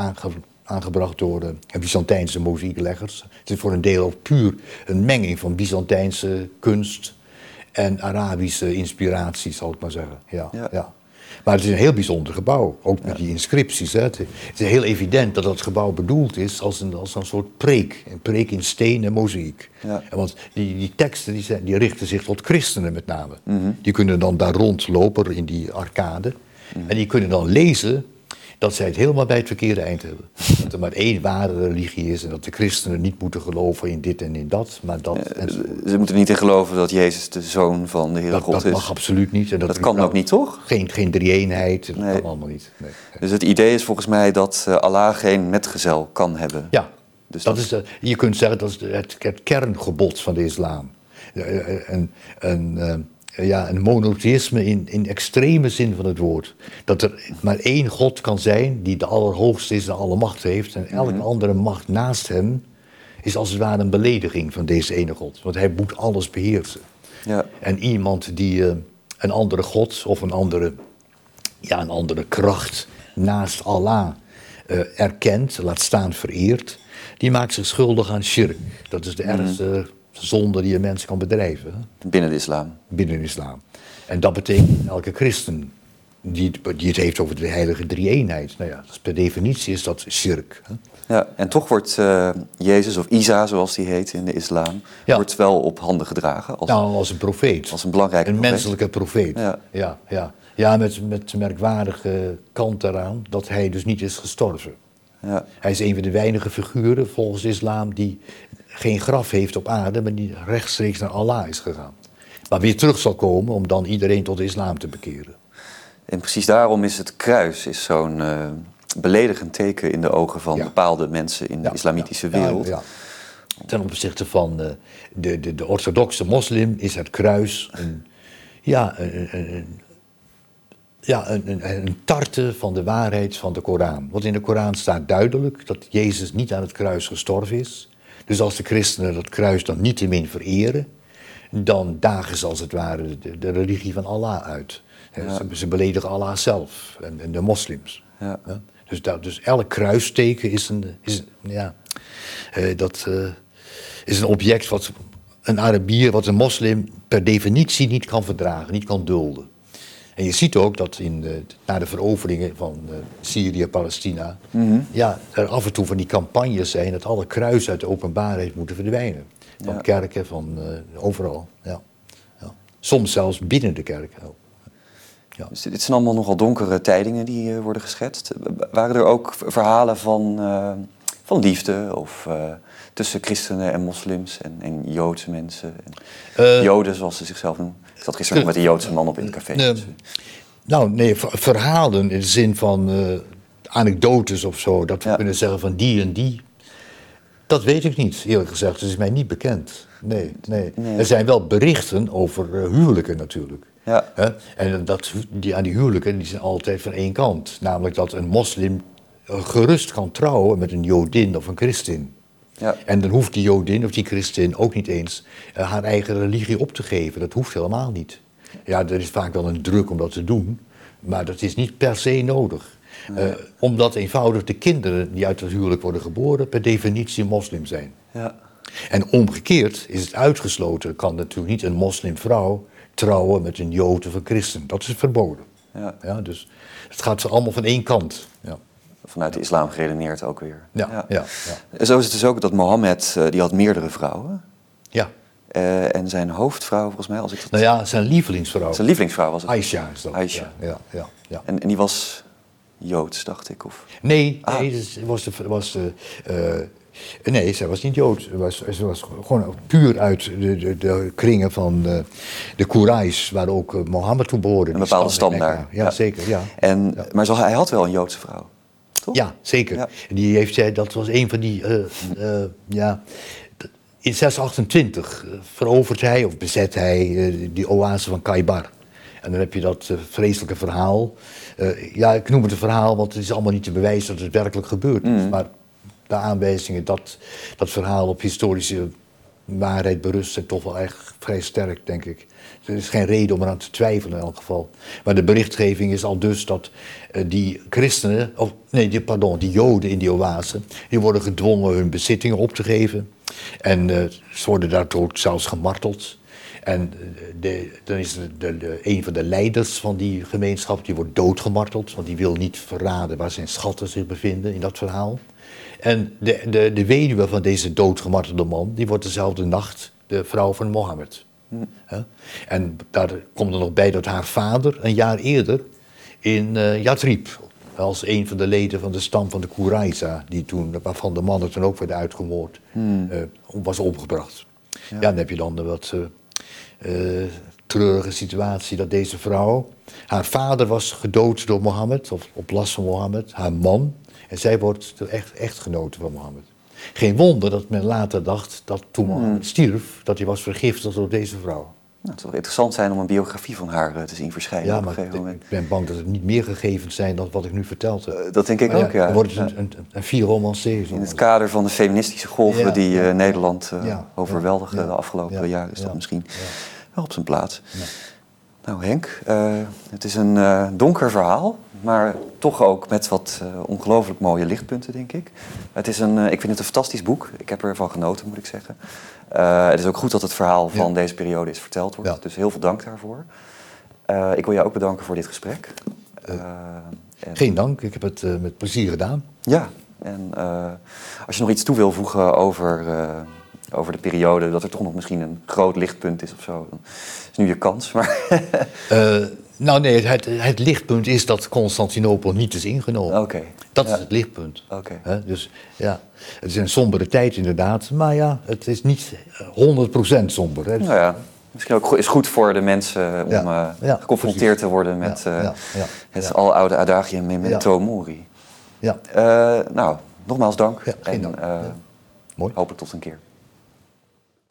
aangebracht door de Byzantijnse mozaïekleggers. Het is voor een deel puur een menging van Byzantijnse kunst en Arabische inspiratie, zal ik maar zeggen. Ja, ja. Maar het is een heel bijzonder gebouw, ook met die inscripties. Hè. Het is heel evident dat dat gebouw bedoeld is als een, als een soort preek. Een preek in steen en mozaïek. Ja. Want die, die teksten die, zijn, die richten zich tot christenen met name. Mhm. Die kunnen dan daar rondlopen in die arcade. Mhm. En die kunnen dan lezen dat zij het helemaal bij het verkeerde eind hebben. dat er maar één ware religie is en dat de christenen niet moeten geloven in dit en in dat. Maar dat ze moeten niet in geloven dat Jezus de zoon van de Heer God is. Dat mag absoluut niet. En dat, dat kan ook niet, toch? Geen, geen drie-eenheid, dat kan allemaal niet. Nee. Dus het idee is volgens mij dat uh, Allah geen metgezel kan hebben. Ja, dus dat, is, je kunt zeggen dat is het, het kerngebod van de islam. Een, een, ja, een monotheïsme in, in extreme zin van het woord. Dat er maar één God kan zijn die de allerhoogste is en alle macht heeft. En elke mhm. andere macht naast hem is als het ware een belediging van deze ene God. Want hij moet alles beheersen. Ja. En iemand die uh, een andere God of een andere, ja, een andere kracht naast Allah uh, erkent, laat staan vereert, die maakt zich schuldig aan shirk. Dat is de mhm. ergste zonde die een mens kan bedrijven. Binnen de islam. Binnen de islam. En dat betekent elke christen die, die het heeft over de heilige drie-eenheid. Nou ja, dus per definitie is dat shirk. Hè? Ja, en toch wordt uh, Jezus, of Isa zoals die heet in de islam, wordt wel op handen gedragen. Als, nou, als een profeet. Als een belangrijke Een menselijke profeet. Ja, ja, ja. ja met, met de merkwaardige kant eraan dat hij dus niet is gestorven. Ja. Hij is een van de weinige figuren volgens de islam die geen graf heeft op aarde, maar die rechtstreeks naar Allah is gegaan. Maar weer terug zal komen om dan iedereen tot de islam te bekeren. En precies daarom is het kruis is zo'n uh, beledigend teken in de ogen van bepaalde mensen in de islamitische wereld. Ja, Ten opzichte van uh, de, de, de orthodoxe moslim is het kruis een, ja, een, een, ja, een, een, een, tarte van de waarheid van de Koran. Want in de Koran staat duidelijk dat Jezus niet aan het kruis gestorven is. Dus als de christenen dat kruis dan niet te min vereren, dan dagen ze als het ware de, de religie van Allah uit. Ze, ze, beledigen Allah zelf en, en de moslims. Ja. Dus, dat, dus elk kruisteken is een, is, ja, uh, dat, uh, is een object wat een Arabier, wat een moslim per definitie niet kan verdragen, niet kan dulden. En je ziet ook dat in de, na de veroveringen van uh, Syrië, Palestina, mhm. ja, er af en toe van die campagnes zijn dat alle kruisen uit de openbaarheid moeten verdwijnen. Van kerken, van uh, overal. Ja. ja. Soms zelfs binnen de kerk. Ja. Dus dit zijn allemaal nogal donkere tijdingen die uh, worden geschetst. Waren er ook verhalen van, van liefde of tussen christenen en moslims en, en Joodse mensen? En Joden, zoals ze zichzelf noemen? Ik zat gisteren met een Joodse man op in het café. Dus, nou, nee, verhalen in de zin van uh, anekdotes of zo. Dat we kunnen zeggen van die en die. Dat weet ik niet, eerlijk gezegd. Het is mij niet bekend. Nee, nee. Er zijn wel berichten over uh, huwelijken natuurlijk. Ja. En dat, die, aan die huwelijken die zijn altijd van één kant. Namelijk dat een moslim eh, gerust kan trouwen met een jodin of een christin. Ja. En dan hoeft die Jodin of die christin ook niet eens uh, haar eigen religie op te geven. Dat hoeft helemaal niet. Ja, er is vaak wel een druk om dat te doen, maar dat is niet per se nodig. Uh, omdat eenvoudig de kinderen die uit het huwelijk worden geboren per definitie moslim zijn. Ja. En omgekeerd is het uitgesloten, kan natuurlijk niet een moslimvrouw trouwen met een jood of een christen. Dat is verboden. Ja. Ja, dus het gaat allemaal van één kant. Ja vanuit de islam geredeneerd ook weer. Ja, ja. ja, ja. Zo is het dus ook dat Mohammed, uh, die had meerdere vrouwen. Ja. Uh, en zijn hoofdvrouw, volgens mij, als ik dat... Nou ja, zijn lievelingsvrouw. Zijn lievelingsvrouw was het? Aisha is dat. Aisha. Ja, ja, ja. En, en die was Joods, dacht ik? Of? Nee, ah. nee was de, was de, uh, nee, zij was niet Joods. Ze was, ze was gewoon puur uit de, de, de kringen van de, de Quraysh, waar ook Mohammed toe behoorde. Een bepaalde stam daar. Ja, zeker. Ja. En, Maar zo, hij had wel een Joodse vrouw. Ja, zeker. Die heeft dat was een van die, uh, uh, ja, in 628 eh, verovert hij of bezet hij die oase van Kaibar. En dan heb je dat vreselijke verhaal. ja, ik noem het een verhaal, want het is allemaal niet te bewijzen dat het werkelijk gebeurd is. Mm. Maar de aanwijzingen dat dat verhaal op historische waarheid berust zijn toch wel echt vrij sterk, denk ik. Er is geen reden om eraan te twijfelen in elk geval. Maar de berichtgeving is al dus dat uh, die christenen, of nee, die, pardon, die joden in die oase, die worden gedwongen hun bezittingen op te geven. En uh, ze worden daardoor zelfs gemarteld. En eh, de, dan is de, de, een van de leiders van die gemeenschap, die wordt doodgemarteld, want die wil niet verraden waar zijn schatten zich bevinden in dat verhaal. En de, de, de weduwe van deze doodgemartelde man, die wordt dezelfde nacht de vrouw van Mohammed. En daar komt er nog bij dat haar vader een jaar eerder in uh, Yatrib, als een van de leden van de stam van de Kuraiza, die toen, waarvan de mannen toen ook werden uitgemoord, hmm. uh, was opgebracht. Ja. dan heb je dan de wat uh, treurige situatie dat deze vrouw, haar vader was gedood door Mohammed, of op last van Mohammed, haar man, en zij wordt de echt, echtgenote van Mohammed. Geen wonder dat men later dacht dat toen hmm. Mohammed stierf, dat hij was vergiftigd door deze vrouw. Nou, het zou interessant zijn om een biografie van haar eh, te zien verschijnen ja, op een gegeven moment. Ik ben bang dat het niet meer gegevens zijn dan wat ik nu verteld heb. Uh, dat denk ik ook, ja. Dan wordt het een, een, een vier. In het kader van de feministische golven die uh, Nederland uh, overweldigen de afgelopen jaren is dat misschien wel op zijn plaats. Nou Henk, het is een donker verhaal, maar toch ook met wat ongelooflijk mooie lichtpunten, denk ik. Het is een, ik vind het een fantastisch boek. Ik heb ervan genoten, moet ik zeggen. Uh, het is ook goed dat het verhaal van deze periode is verteld wordt. Dus heel veel dank daarvoor. Uh, ik wil jou ook bedanken voor dit gesprek. Uh, Geen dank, ik heb het met plezier gedaan. Ja, en als je nog iets toe wil voegen over, over de periode, dat er toch nog misschien een groot lichtpunt is of zo, dan is nu je kans. Maar nou nee, het, het, lichtpunt is dat Constantinopel niet is ingenomen. Oké. Dat is het lichtpunt. Oké. Dus ja, het is een sombere tijd inderdaad, maar ja, het is niet 100% somber. Hè. Nou ja, misschien ook is goed voor de mensen om ja, uh, geconfronteerd te worden met uh, het aloude adagium memento mori. Ja. Nou, nogmaals dank. geen dank. En, Mooi. Hopelijk tot een keer.